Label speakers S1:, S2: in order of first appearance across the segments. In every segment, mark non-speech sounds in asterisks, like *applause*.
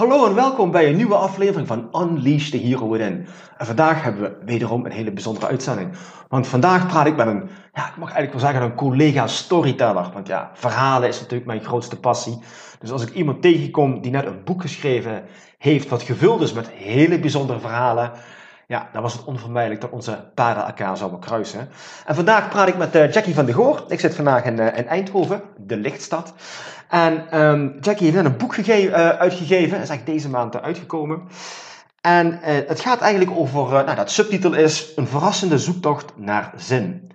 S1: Hallo en welkom bij een nieuwe aflevering van Unleash the Hero Within. En vandaag hebben we wederom een hele bijzondere uitzending. Want vandaag praat ik met een, ja, ik mag eigenlijk wel zeggen een collega storyteller. Want ja, verhalen is natuurlijk mijn grootste passie. Dus als ik iemand tegenkom die net een boek geschreven heeft wat gevuld is met hele bijzondere verhalen, ja, dan was het onvermijdelijk dat onze paden elkaar zouden kruisen. En vandaag praat ik met uh, Jackie van de Goor. Ik zit vandaag in, uh, in Eindhoven, de lichtstad. En um, Jackie heeft net een boek uh, uitgegeven. Dat is eigenlijk deze maand uitgekomen. En het gaat eigenlijk over, nou dat subtitel is, een verrassende zoektocht naar zin.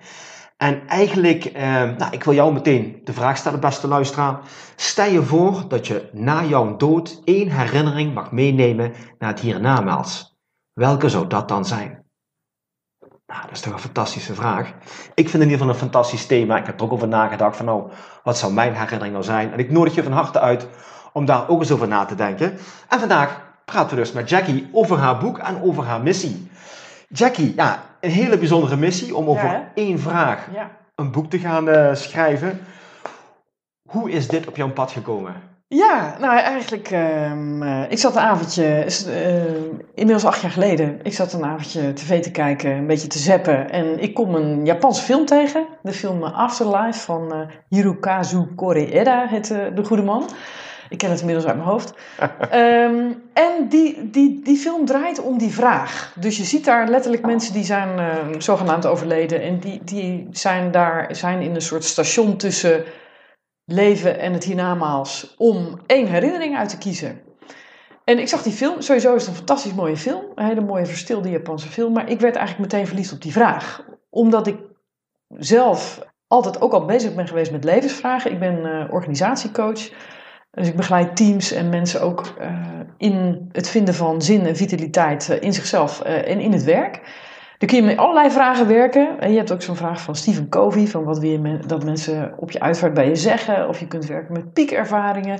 S1: En eigenlijk, ehm, nou, ik wil jou meteen de vraag stellen, beste luisteraar. Stel je voor dat je na jouw dood één herinnering mag meenemen naar het hiernamaals. Welke zou dat dan zijn? Nou, dat is toch een fantastische vraag. Ik vind in ieder geval een fantastisch thema. Ik heb er ook over nagedacht van nou, wat zou mijn herinnering nou zijn? En ik nodig je van harte uit om daar ook eens over na te denken. En vandaag praten we dus met Jackie over haar boek en over haar missie. Jackie, ja, een hele bijzondere missie om over ja, één vraag ja. een boek te gaan uh, schrijven. Hoe is dit op jouw pad gekomen?
S2: Ja, nou eigenlijk, uh, ik zat een avondje, uh, inmiddels acht jaar geleden, ik zat een avondje tv te kijken, een beetje te zappen. En ik kom een Japanse film tegen, de film Afterlife van uh, Hirokazu Koreeda, heet de goede man. Ik ken het inmiddels uit mijn hoofd. um, *laughs* en die, die, die film draait om die vraag. Dus je ziet daar letterlijk mensen die zijn zogenaamd overleden. En die, die zijn daar zijn in een soort station tussen leven en het hiernamaals om één herinnering uit te kiezen. En ik zag die film, sowieso is het een fantastisch mooie film, een hele mooie verstilde Japanse film, maar ik werd eigenlijk meteen verliefd op die vraag. Omdat ik zelf altijd ook al bezig ben geweest met levensvragen. Ik ben uh, organisatiecoach, dus ik begeleid teams en mensen ook uh, in het vinden van zin en vitaliteit uh, in zichzelf en in het werk. Dan kun je met allerlei vragen werken. En je hebt ook zo'n vraag van Stephen Covey, van wat wil je dat mensen op je uitvaart bij je zeggen. Of je kunt werken met piekervaringen.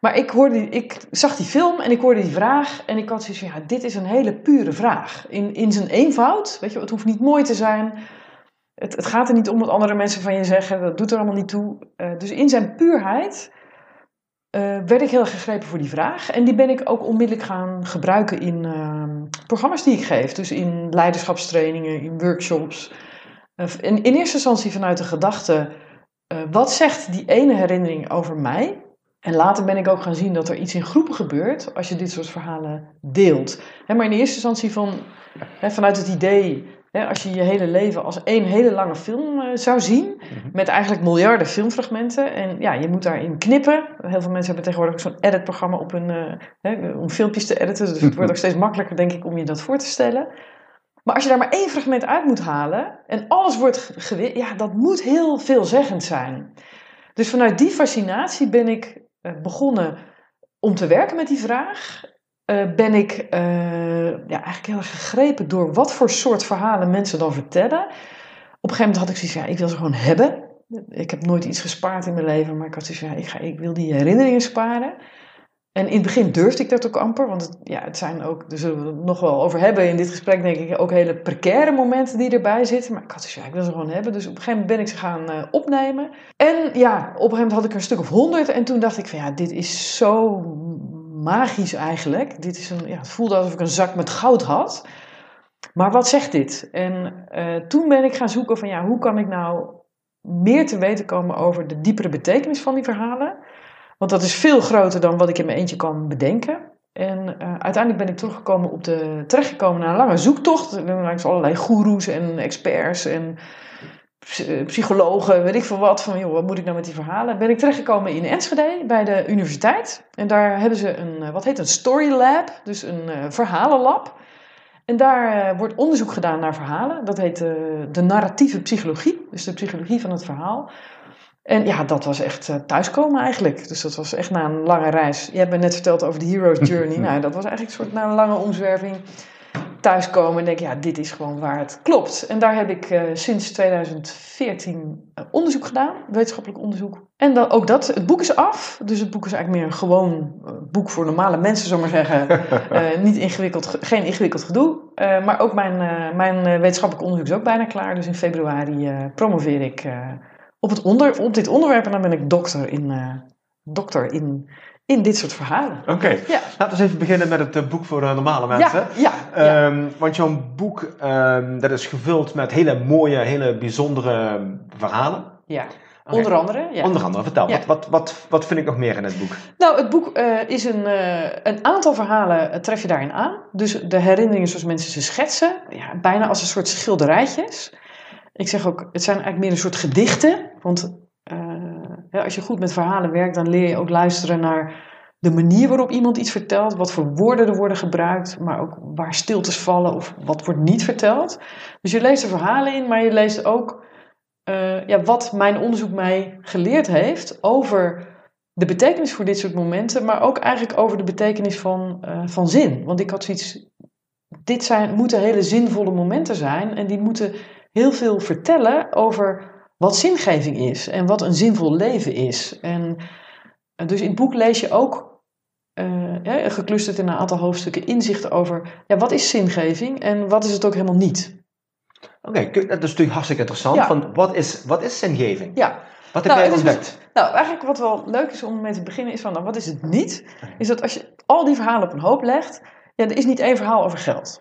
S2: Maar ik, hoorde, ik zag die film en ik hoorde die vraag. En ik had zoiets van, ja, dit is een hele pure vraag. In, in zijn eenvoud, weet je, het hoeft niet mooi te zijn. Het, het gaat er niet om wat andere mensen van je zeggen. Dat doet er allemaal niet toe. Uh, dus in zijn puurheid uh, werd ik heel gegrepen voor die vraag. En die ben ik ook onmiddellijk gaan gebruiken in uh, programma's die ik geef. Dus in leiderschapstrainingen, in workshops. Uh, in, in, eerste instantie vanuit de gedachte, uh, wat zegt die ene herinnering over mij? En later ben ik ook gaan zien dat er iets in groepen gebeurt als je dit soort verhalen deelt. maar in eerste instantie van, vanuit het idee als je je hele leven als één hele lange film uh, zou zien, mhm. met eigenlijk miljarden filmfragmenten. En ja, je moet daarin knippen. Heel veel mensen hebben tegenwoordig zo'n editprogramma op hun, uh, om filmpjes te editen. Dus het wordt ook steeds makkelijker, denk ik, om je dat voor te stellen. Maar als je daar maar één fragment uit moet halen en alles wordt ja, dat moet heel veelzeggend zijn. Dus vanuit die fascinatie ben ik uh, begonnen om te werken met die vraag. Uh, ben ik uh, ja, eigenlijk heel gegrepen door wat voor soort verhalen mensen dan vertellen. Op een gegeven moment had ik zoiets ja, ik wil ze gewoon hebben. Ik heb nooit iets gespaard in mijn leven, maar ik had zoiets ja, ik, ga, ik wil die herinneringen sparen. En in het begin durfde ik dat ook amper, want het, ja, het zijn ook, daar zullen we het nog wel over hebben in dit gesprek, denk ik, ook hele precaire momenten die erbij zitten. Maar ik had van, ja, ik wil ze gewoon hebben. Dus op een gegeven moment ben ik ze gaan uh, opnemen. En ja, op een gegeven moment had ik er een stuk of honderd en toen dacht ik van, ja, dit is zo magisch eigenlijk. Dit is een, ja, het voelde alsof ik een zak met goud had. Maar wat zegt dit? En uh, toen ben ik gaan zoeken van ja, hoe kan ik nou meer te weten komen over de diepere betekenis van die verhalen? Want dat is veel groter dan wat ik in mijn eentje kan bedenken. En uh, uiteindelijk ben ik teruggekomen op de, terechtgekomen naar een lange zoektocht. Langs allerlei goeroes en experts en eh, psychologen, weet ik veel wat, van joh, wat moet ik nou met die verhalen? Ben ik terechtgekomen in Enschede bij de universiteit. En daar hebben ze een, eh, wat heet een story lab, dus een uh, verhalenlab. En daar eh, wordt onderzoek gedaan naar verhalen. Dat heet eh, de narratieve psychologie, dus de psychologie van het verhaal. En ja, dat was echt thuiskomen eigenlijk. Dus dat was echt na een lange reis. Je hebt me net verteld over de Hero's Journey. *laughs* nou, dat was eigenlijk een soort na een lange omzwerving thuiskomen en denk, ja, dit is gewoon waar het klopt. En daar heb ik uh, sinds 2014 uh, onderzoek gedaan, wetenschappelijk onderzoek. En dan, ook dat, het boek is af. Dus het boek is eigenlijk meer een gewoon uh, boek voor normale mensen, zomaar zeggen. *laughs* niet ingewikkeld, geen ingewikkeld gedoe. maar ook mijn, mijn wetenschappelijk onderzoek is ook bijna klaar. Dus in februari promoveer ik op, het onder, op dit onderwerp. En dan ben ik dokter in, dokter in in dit soort verhalen.
S1: Oké, okay. ja. laten we eens even beginnen met het uh, boek voor de normale mensen.
S2: Ja, ja,
S1: um, want jouw boek um, dat is gevuld met hele mooie, hele bijzondere verhalen.
S2: Ja. Okay. Onder andere. Ja.
S1: Onder andere, vertel. Wat, wat, wat, wat vind ik nog meer in het boek?
S2: Nou, het boek uh, is een, uh, een aantal verhalen uh, tref je daarin aan. Dus de herinneringen zoals mensen ze schetsen. Ja, bijna als een soort schilderijtjes. Ik zeg ook, het zijn eigenlijk meer een soort gedichten. Want als je goed met verhalen werkt, dan leer je ook luisteren naar de manier waarop iemand iets vertelt, wat voor woorden er worden gebruikt, maar ook waar stiltes vallen of wat wordt niet verteld. Dus je leest er verhalen in, maar je leest ook uh, ja, wat mijn onderzoek mij geleerd heeft over de betekenis voor dit soort momenten, maar ook eigenlijk over de betekenis van, uh, van zin. Want ik had zoiets, dit zijn, moeten hele zinvolle momenten zijn en die moeten heel veel vertellen over wat zingeving is en wat een zinvol leven is. En dus in het boek lees je ook, uh, ja, geclusterd in een aantal hoofdstukken, inzichten over ja, wat is zingeving en wat is het ook helemaal niet.
S1: Oké, okay, dat is natuurlijk hartstikke interessant.
S2: Ja.
S1: Van wat, is, wat is zingeving?
S2: Ja.
S1: Wat heb
S2: Nou,
S1: jij ontdekt?
S2: Nou, eigenlijk wat wel leuk is om mee te beginnen is van, nou, wat is het niet? Is dat als je al die verhalen op een hoop legt, ja, er is niet één verhaal over geld.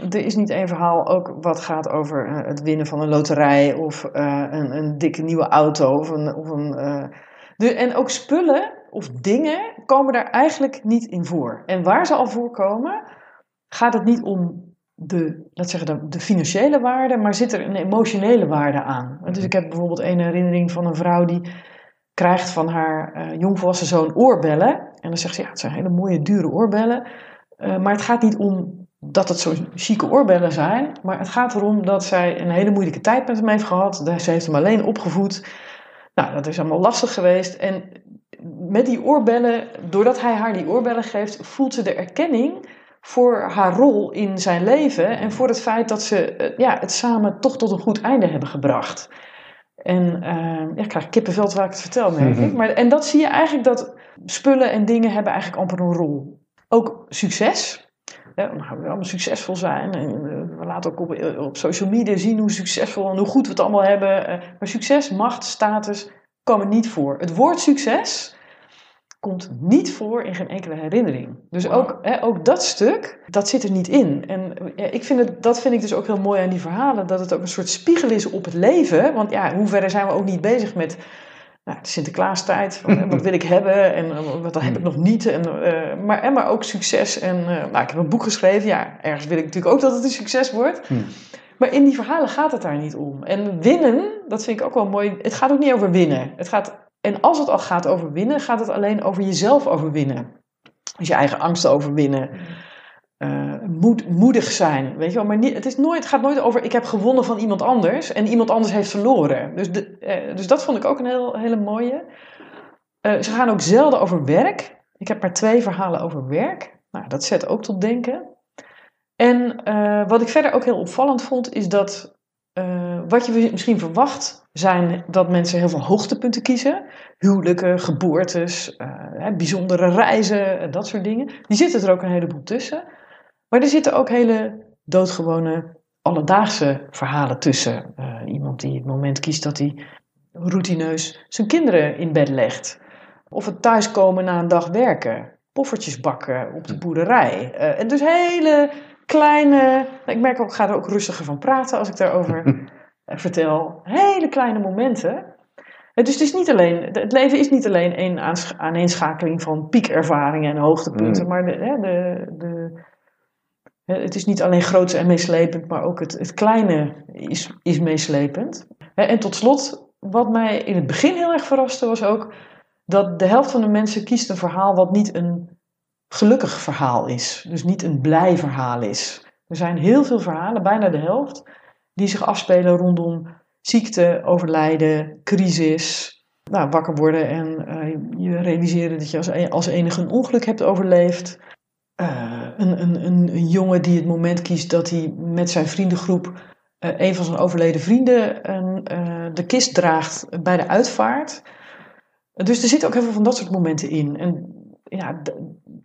S2: Er is niet één verhaal ook wat gaat over eh, het winnen van een loterij of eh, een, een dikke nieuwe auto. Of een, of een, eh, de, en ook spullen of dingen komen daar eigenlijk niet in voor. En waar ze al voorkomen, gaat het niet om de, laat zeggen, de, financiële waarde, maar zit er een emotionele waarde aan. Dus ik heb bijvoorbeeld een herinnering van een vrouw die krijgt van haar jongvolwassen zoon oorbellen. En dan zegt ze, ja, het zijn hele mooie, dure oorbellen. Maar het gaat niet om dat het zo chique oorbellen zijn. Maar het gaat erom dat zij een hele moeilijke tijd met hem heeft gehad. Ze heeft hem alleen opgevoed. Nou, dat is allemaal lastig geweest. En met die oorbellen, doordat hij haar die oorbellen geeft, voelt ze de erkenning voor haar rol in zijn leven. En voor het feit dat ze ja, het samen toch tot een goed einde hebben gebracht. En uh, ja, ik krijg kippenvel terwijl ik het vertel, merk ik. Maar, en dat zie je eigenlijk dat spullen en dingen hebben eigenlijk amper een rol. Ook succes. Ja, dan gaan we allemaal succesvol zijn. En uh, we laten ook op, op social media zien hoe succesvol en hoe goed we het allemaal hebben. Uh, maar succes, macht, status komen niet voor. Het woord succes komt niet voor in geen enkele herinnering. Dus wow. ook, hè, ook dat stuk, dat zit er niet in. En ja, ik vind het, dat vind ik dus ook heel mooi aan die verhalen. Dat het ook een soort spiegel is op het leven. Want ja, hoe verder zijn we ook niet bezig met nou, de Sinterklaastijd, wat wil ik hebben en wat heb ik nog niet. En, uh, maar, en maar ook succes. En uh, nou, ik heb een boek geschreven, ja, ergens wil ik natuurlijk ook dat het een succes wordt. Hmm. Maar in die verhalen gaat het daar niet om. En winnen, dat vind ik ook wel mooi, het gaat ook niet over winnen. Het gaat, en als het al gaat over winnen, gaat het alleen over jezelf overwinnen. Dus je eigen angsten overwinnen. Moed, moedig zijn, weet je wel. Maar niet, het, is nooit, gaat nooit over ik heb gewonnen van iemand anders en iemand anders heeft verloren. Dus, de, uh, dus dat vond ik ook een heel, hele mooie. Uh, ze gaan ook zelden over werk. Ik heb maar twee verhalen over werk. Nou, dat zet ook tot denken. En wat ik verder ook heel opvallend vond, is dat wat je misschien verwacht zijn dat mensen heel veel hoogtepunten kiezen. Huwelijken, geboortes, bijzondere reizen, dat soort dingen. Die zitten er ook een heleboel tussen. Maar er zitten ook hele doodgewone alledaagse verhalen tussen. Uh, iemand die het moment kiest dat hij routineus zijn kinderen in bed legt. Of het thuiskomen na een dag werken. Poffertjes bakken op de boerderij. Uh, en dus hele kleine... Ik merk ook, ik ga er ook rustiger van praten als ik daarover *laughs* vertel. Hele kleine momenten. Dus het, is niet alleen, het leven is niet alleen een aaneenschakeling van piekervaringen en hoogtepunten. Mm. Maar de, de, de het is niet alleen groot en meeslepend, maar ook het, het kleine is, is meeslepend. En tot slot, wat mij in het begin heel erg verraste, was ook dat de helft van de mensen kiest een verhaal wat niet een gelukkig verhaal is. Dus niet een blij verhaal is. Er zijn heel veel verhalen, bijna de helft, die zich afspelen rondom ziekte, overlijden, crisis. Nou, wakker worden en uh, je realiseren dat je e-, als enige een ongeluk hebt overleefd. Uh, een, een, een, een, jongen die het moment kiest dat hij met zijn vriendengroep uh, een van zijn overleden vrienden de kist draagt bij de uitvaart. Dus er zitten ook heel veel van dat soort momenten in. En ja,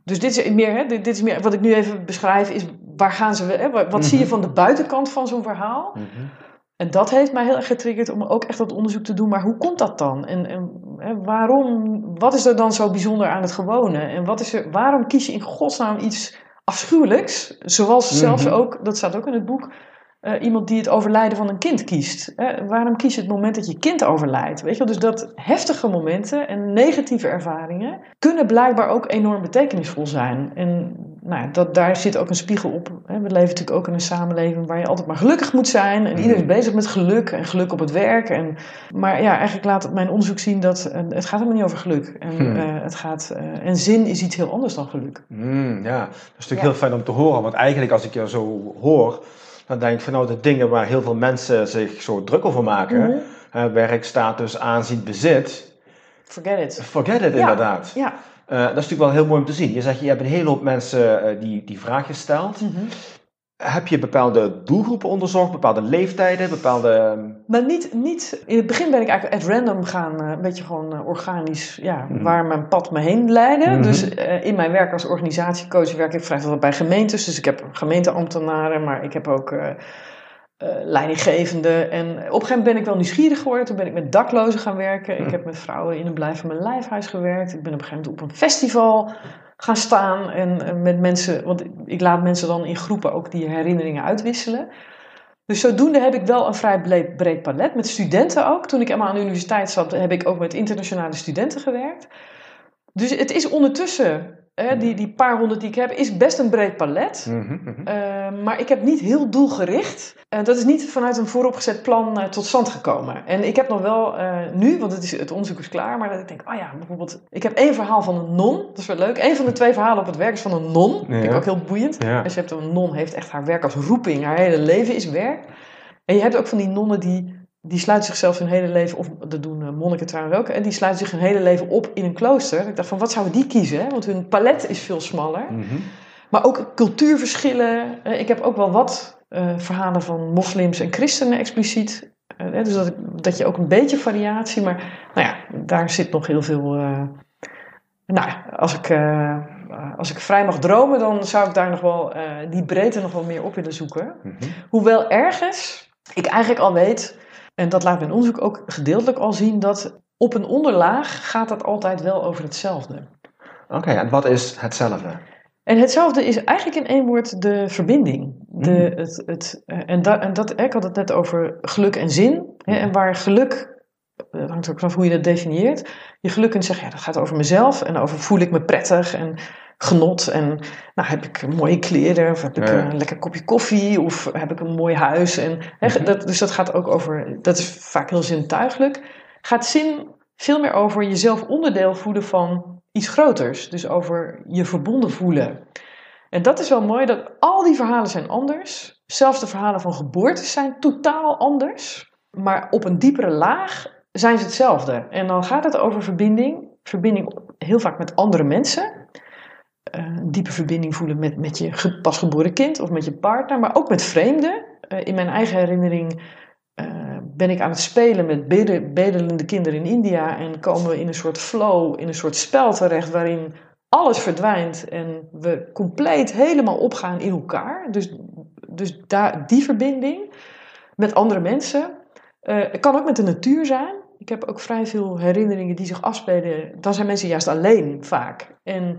S2: dus dit is meer, hè, dit, is meer, wat ik nu even beschrijf, is waar gaan ze, hè, wat, mm zie je mhm. van de buitenkant van zo'n verhaal? Mm -hmm. En dat heeft mij heel erg getriggerd om ook echt dat onderzoek te doen. Maar hoe komt dat dan? En, en, en, waarom, wat is er dan zo bijzonder aan het gewone? En wat is er, waarom kies je in godsnaam iets afschuwelijks? Zoals zelfs mhm. ook, dat staat ook in het boek, uh, iemand die het overlijden van een kind kiest. waarom kies je het moment dat je kind overlijdt? Weet je, dus dat heftige momenten en negatieve ervaringen kunnen blijkbaar ook enorm betekenisvol zijn. En nou, dat, daar zit ook een spiegel op. Hè. We leven natuurlijk ook in een samenleving waar je altijd maar gelukkig moet zijn. En iedereen is mhm. bezig met geluk en geluk op het werk. En, maar ja, eigenlijk laat mijn onderzoek zien dat uh, het gaat helemaal niet over geluk. En, hmm. het gaat, en zin is iets heel anders dan geluk.
S1: Hmm, ja, dat is natuurlijk heel fijn om te horen. Want eigenlijk als ik je zo hoor dan denk ik van nou de dingen waar heel veel mensen zich zo druk over maken, mm werk, status, aanzien, bezit.
S2: Forget it.
S1: Forget it, inderdaad.
S2: Ja.
S1: Uh, dat is natuurlijk wel heel mooi om te zien. Je zegt, je hebt een hele hoop mensen uh, die die vraag gesteld. Mm heb je bepaalde doelgroepen onderzocht, bepaalde leeftijden, bepaalde... Ehm,
S2: maar niet, niet... In het begin ben ik eigenlijk at random gaan, eh, een beetje gewoon eh, organisch, ja, mhm. waar mijn pad me heen leidde. Mhm. Dus uh, in mijn werk als organisatiecoach werk ik vrij veel bij gemeentes. Dus ik heb gemeenteambtenaren, maar ik heb ook uh, leidinggevende. En op een gegeven moment ben ik wel nieuwsgierig geworden. Toen ben ik met daklozen gaan werken. Ik mhm. heb met vrouwen in een blijven mijn lijfhuis gewerkt. Ik ben op een gegeven moment op een festival gaan staan en met mensen, want ik laat mensen dan in groepen ook die herinneringen uitwisselen. Dus zodoende heb ik wel een vrij breed, palet, met studenten ook. Toen ik helemaal aan de universiteit zat, heb ik ook met internationale studenten gewerkt. Dus het is ondertussen die, die paar honderd die ik heb, is best een breed palet. Mhm, mhm. Ehm, maar ik heb niet heel doelgericht. Uh, dat is niet vanuit een vooropgezet plan uh, tot stand gekomen. En ik heb nog wel uh, nu, want het, is, het onderzoek is klaar, maar dat ik denk, oh ja, bijvoorbeeld, ik heb één verhaal van een non. Dat is wel leuk. Eén van de twee verhalen op het werk is van een non. Dat vind ik ook heel boeiend. Ja. Als je hebt een non, heeft echt haar werk als roeping. Haar hele leven is werk. En je hebt ook van die nonnen die die sluiten zichzelf hun hele leven, of dat doen eh, monniken trouwens ook, en die sluiten zich hun hele leven op in een klooster. Ik dacht van, wat zouden die kiezen? Want hun palet is veel smaller. Mhm. Maar ook cultuurverschillen. Eh, ik heb ook wel wat uh, verhalen van moslims en christenen expliciet. Uh, dus dat, dat je ook een beetje variatie, maar nou ja, daar zit nog heel veel. nou, als ik, als ik vrij mag dromen, dan zou ik daar nog wel die breedte nog wel meer op willen zoeken. Mhm. Hoewel ergens ik eigenlijk al weet en dat laat mijn onderzoek ook gedeeltelijk al zien dat op een onderlaag gaat het altijd wel over hetzelfde.
S1: Oké, en wat is hetzelfde?
S2: En hetzelfde is eigenlijk in één woord de verbinding. De, hmm. het, het, eh, en, da, en dat, ik had het net over geluk en zin. Hè, en waar geluk, dat hangt ook vanaf hoe je dat definieert. Je geluk kunt zeggen, ja, dat gaat over mezelf en over voel ik me prettig en genot. En nou, heb ik mooie kleren, of heb ik een lekker kopje koffie, of heb ik een mooi huis. En, hè, mhm. dat, dus dat gaat ook over, dat is vaak heel zintuigelijk. Gaat zin veel meer over jezelf onderdeel voelen van iets groters. Dus over je verbonden voelen. En dat is wel mooi, dat al die verhalen zijn anders. Zelfs de verhalen van geboorte zijn totaal anders. Maar op een diepere laag zijn ze hetzelfde. En dan gaat het over verbinding. Verbinding heel vaak met andere mensen. Eh, een diepe verbinding voelen met, met je pasgeboren kind of met je partner, maar ook met vreemden. Uh, in mijn eigen herinnering uh, ben ik aan het spelen met bedelende kinderen in India en komen we in een soort flow, in een soort spel terecht waarin alles verdwijnt en we compleet helemaal opgaan in elkaar. Dus, dus daar, die verbinding met andere mensen. Het kan ook met de natuur zijn. Ik heb ook vrij veel herinneringen die zich afspelen. Dan zijn mensen juist alleen vaak. En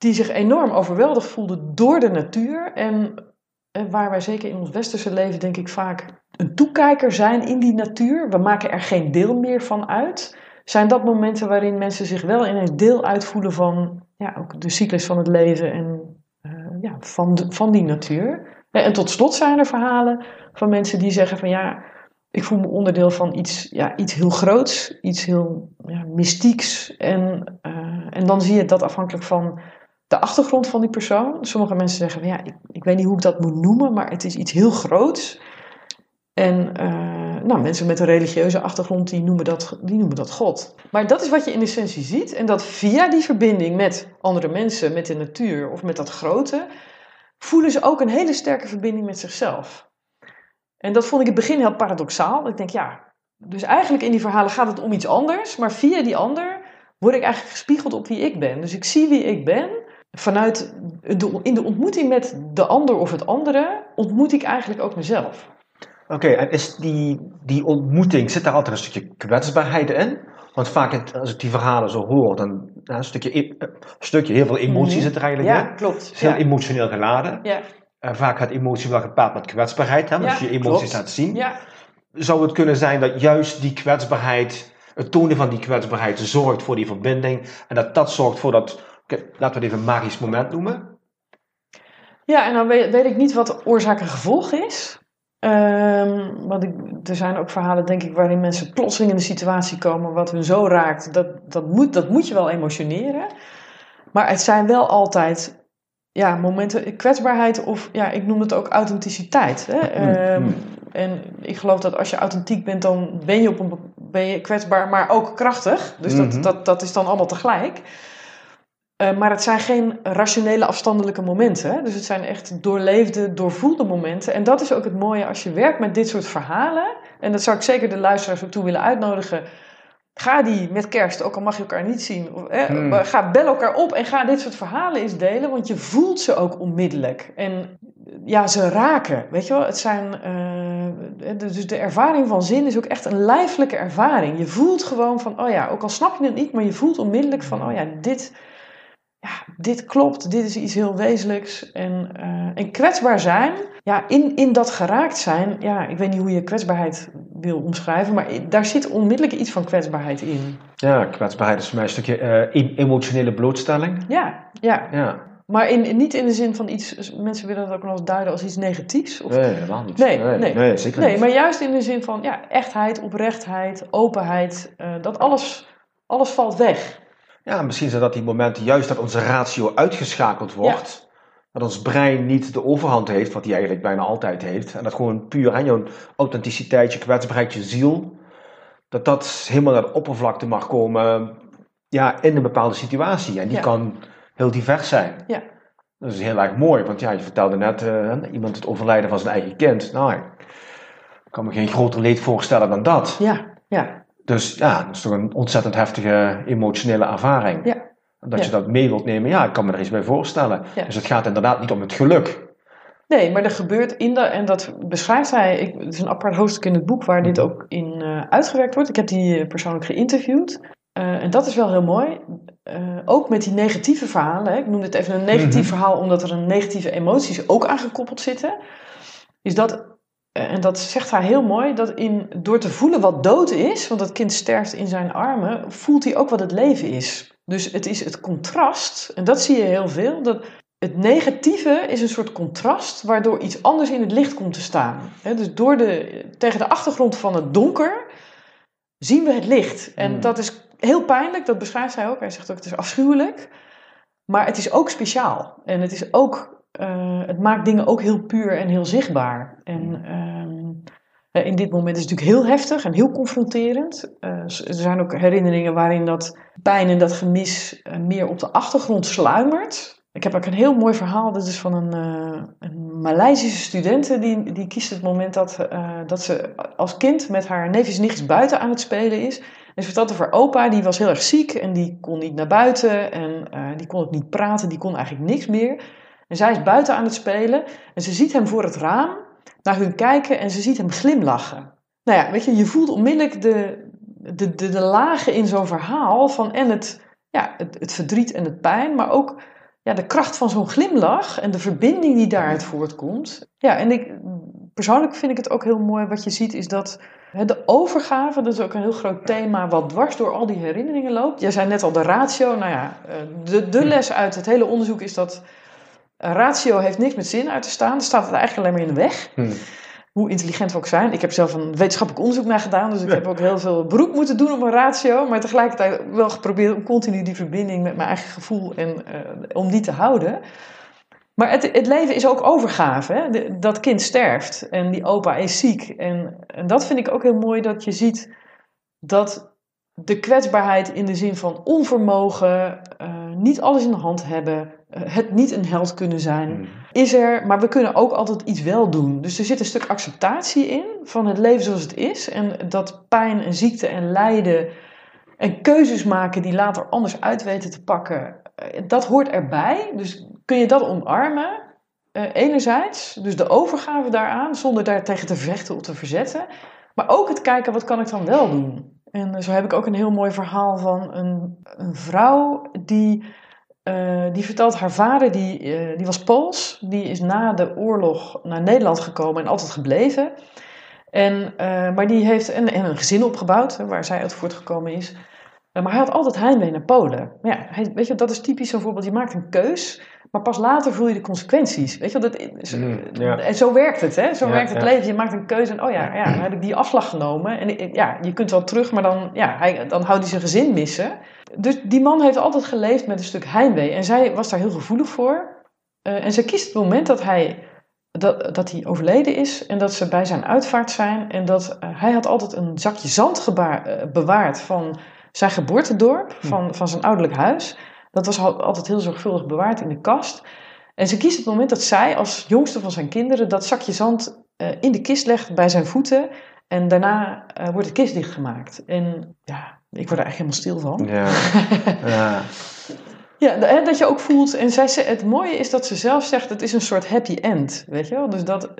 S2: die zich enorm overweldigd voelde door de natuur. En, en waar wij zeker in ons westerse leven, denk ik, vaak een toekijker zijn in die natuur. We maken er geen deel meer van uit. Zijn dat momenten waarin mensen zich wel in een deel uitvoelen van ja, ook de cyclus van het leven en uh, ja, van, de, van die natuur. En tot slot zijn er verhalen van mensen die zeggen van ja, ik voel me onderdeel van iets, ja, iets heel groots, iets heel ja, mystieks. En, en dan zie je dat afhankelijk van de achtergrond van die persoon. Sommige mensen zeggen, ja, ik, ik weet niet hoe ik dat moet noemen, maar het is iets heel groots. En uh, nou, mensen met een religieuze achtergrond, die noemen, dat, die noemen dat God. Maar dat is wat je in essentie ziet. En dat via die verbinding met andere mensen, met de natuur of met dat grote, voelen ze ook een hele sterke verbinding met zichzelf. En dat vond ik in het begin heel paradoxaal. Ik denk, ja, dus eigenlijk in die verhalen gaat het om iets anders, maar via die ander word ik eigenlijk gespiegeld op wie ik ben. Dus ik zie wie ik ben. Vanuit de, in de ontmoeting met de ander of het andere ontmoet ik eigenlijk ook mezelf.
S1: Oké, en is die, die ontmoeting, zit daar altijd een stukje kwetsbaarheid in? Want vaak, als ik die verhalen zo hoor, dan ja, een, stukje, e- een stukje, heel veel emotie mm zit er eigenlijk
S2: ja, in. Ja, klopt.
S1: Het is heel emotioneel geladen.
S2: Ja.
S1: En vaak gaat emotie wel gepaard met kwetsbaarheid, hè, als je emoties laat zien.
S2: Ja.
S1: Zou het kunnen zijn dat juist die kwetsbaarheid, het tonen van die kwetsbaarheid, zorgt voor die verbinding en dat dat zorgt voor dat, laten we het even een magisch moment noemen?
S2: Ja, en dan weet, weet ik niet wat oorzaak en gevolg is. Um, want ik, er zijn ook verhalen, denk ik, waarin mensen plotseling in een situatie komen wat hun zo raakt. Dat, dat, moet, dat moet je wel emotioneren. Maar het zijn wel altijd ja, momenten, kwetsbaarheid of ja, ik noem het ook authenticiteit. Hè? Um, en ik geloof dat als je authentiek bent, dan ben je, op een, ben je kwetsbaar, maar ook krachtig. Dus dat, mm dat, dat is dan allemaal tegelijk. Uh, maar het zijn geen rationele afstandelijke momenten. Hè? Dus het zijn echt doorleefde, doorvoelde momenten. En dat is ook het mooie als je werkt met dit soort verhalen. En dat zou ik zeker de luisteraars toe willen uitnodigen. Ga die met kerst, ook al mag je elkaar niet zien. Of, hmm. Ga bel elkaar op en ga dit soort verhalen eens delen. Want je voelt ze ook onmiddellijk. En ja, ze raken. Weet je wel, het zijn. Uh, dus de ervaring van zin is ook echt een lijfelijke ervaring. Je voelt gewoon van, oh ja, ook al snap je het niet, maar je voelt onmiddellijk van, oh ja, dit ja, dit klopt, dit is iets heel wezenlijks. En, uh, en kwetsbaar zijn, ja, in, in dat geraakt zijn, ja, ik weet niet hoe je kwetsbaarheid wil omschrijven, maar daar zit onmiddellijk iets van kwetsbaarheid in.
S1: Ja, kwetsbaarheid is voor mij een stukje uh, emotionele blootstelling.
S2: Ja, ja. ja. Maar in, niet in de zin van iets, mensen willen dat ook nog eens duiden als iets negatiefs.
S1: Of, nee, helemaal niet.
S2: Nee, nee,
S1: nee, zeker
S2: nee, maar juist in de zin van ja, echtheid, oprechtheid, openheid, uh, dat alles, alles valt weg.
S1: Ja, misschien zijn dat die momenten juist dat onze ratio uitgeschakeld wordt. Dat ons brein niet de overhand heeft, wat hij eigenlijk bijna altijd heeft. En dat gewoon puur aan jouw authenticiteit, je kwetsbaarheid, je ziel. Dat dat helemaal naar de oppervlakte mag komen ja, in een bepaalde situatie. En die kan heel divers zijn.
S2: Ja.
S1: Dat is heel erg mooi, want ja, je vertelde net uh, iemand het overlijden van zijn eigen kind. Nou, ik kan me geen groter leed voorstellen dan dat.
S2: Ja, ja.
S1: Dus ja, dat is toch een ontzettend heftige emotionele ervaring.
S2: Ja.
S1: Dat je dat mee wilt nemen, ja, ik kan me er iets bij voorstellen. Dus het gaat inderdaad niet om het geluk.
S2: Nee, maar er gebeurt in de, en dat beschrijft hij, ik, het is een apart hoofdstuk in het boek waar dit ook in uh, uitgewerkt wordt. Ik heb die persoonlijk geïnterviewd. Uh, en dat is wel heel mooi. Uh, ook met die negatieve verhalen, hè, ik noem dit even een negatief mhm. verhaal omdat er een negatieve emoties ook aangekoppeld zitten. Is dat eh, en dat zegt hij heel mooi, dat in, door te voelen wat dood is, want dat kind sterft in zijn armen, voelt hij ook wat het leven is. Dus het is het contrast, en dat zie je heel veel, dat het negatieve is een soort contrast waardoor iets anders in het licht komt te staan. dus door de, tegen de achtergrond van het donker zien we het licht. En hmm. dat is heel pijnlijk, dat beschrijft hij ook. Hij zegt ook het is afschuwelijk, maar het is ook speciaal. En het is ook uh, het maakt dingen ook heel puur en heel zichtbaar. En uh, in dit moment is het natuurlijk heel heftig en heel confronterend. Uh, er zijn ook herinneringen waarin dat pijn en dat gemis meer op de achtergrond sluimert. Ik heb ook een heel mooi verhaal. Dat is van een, een Maleisische student. Die, die kiest het moment dat, dat ze als kind met haar neefjes en nichtjes buiten aan het spelen is. En ze vertelt over opa, die was heel erg ziek en die kon niet naar buiten. En die kon ook niet praten, die kon eigenlijk niks meer. En zij is buiten aan het spelen en ze ziet hem voor het raam naar hun kijken en ze ziet hem glimlachen. Nou ja, weet je, je voelt onmiddellijk de, de, de, de lagen in zo'n verhaal van en het, ja, het, het verdriet en het pijn, maar ook ja, de kracht van zo'n glimlach en de verbinding die daaruit voortkomt. Ja, en ik, persoonlijk vind ik het ook heel mooi wat je ziet, is dat de overgave, dat is ook een heel groot thema wat dwars door al die herinneringen loopt. Jij zei net al de ratio, nou ja, eh, de, de *clears throat* les uit het hele onderzoek is dat ratio heeft niks met zin uit te staan. Dan staat het eigenlijk alleen maar in de weg. Hmm. hoe intelligent we ook zijn. Ik heb zelf een wetenschappelijk onderzoek naar gedaan, dus ik heb ook heel veel beroep moeten doen op een ratio, maar tegelijkertijd wel geprobeerd om continu die verbinding met mijn eigen gevoel en eh, om die te houden. Maar het, het leven is ook overgave. Hè? De- dat kind sterft en die opa is ziek. En, en dat vind ik ook heel mooi dat je ziet dat de kwetsbaarheid in de zin van onvermogen, eh, niet alles in de hand hebben, het niet een held kunnen zijn,
S1: Mm.
S2: is er, maar we kunnen ook altijd iets wel doen. Dus er zit een stuk acceptatie in van het leven zoals het is. En dat pijn en ziekte en lijden en keuzes maken die later anders uit weten te pakken, eh, dat hoort erbij. Dus kun je dat omarmen, eh, enerzijds, dus de overgave daaraan, zonder daar tegen te vechten of te verzetten. Maar ook het kijken, wat kan ik dan wel doen? En eh, zo heb ik ook een heel mooi verhaal van een, een vrouw die, eh, die vertelt haar vader, die, eh, die was Pools, die is na de oorlog naar Nederland gekomen en altijd gebleven. En, eh, maar die heeft en, en een gezin opgebouwd, waar zij uit voortgekomen is. Maar hij had altijd heimwee naar Polen. Maar ja, hij, weet je, dat is typisch zo'n voorbeeld. Je maakt een keus, maar pas later voel je de consequenties. Weet je, dat is,
S1: Mm, ja.
S2: En zo werkt het, hè? Zo
S1: Ja,
S2: werkt het
S1: ja.
S2: leven. Je maakt een keuze en oh ja, ja, dan heb ik die afslag genomen. En ja, je kunt wel terug, maar dan, ja, hij, dan houdt hij zijn gezin missen. Dus die man heeft altijd geleefd met een stuk heimwee. En zij was daar heel gevoelig voor. Eh, en ze kiest het moment dat hij, dat, dat hij overleden is en dat ze bij zijn uitvaart zijn. En dat eh, hij had altijd een zakje zand eh, bewaard van zijn geboortedorp, van, van zijn ouderlijk huis. Dat was al- altijd heel zorgvuldig bewaard in de kast. En ze kiest het moment dat zij als jongste van zijn kinderen dat zakje zand in de kist legt bij zijn voeten. En daarna wordt de kist dichtgemaakt. En ja, ik word er echt helemaal stil van.
S1: Ja. *laughs* ja.
S2: Ja, dat je ook voelt. En zij, ze- het mooie is dat ze zelf zegt: het is een soort happy end. Weet je wel? Dus dat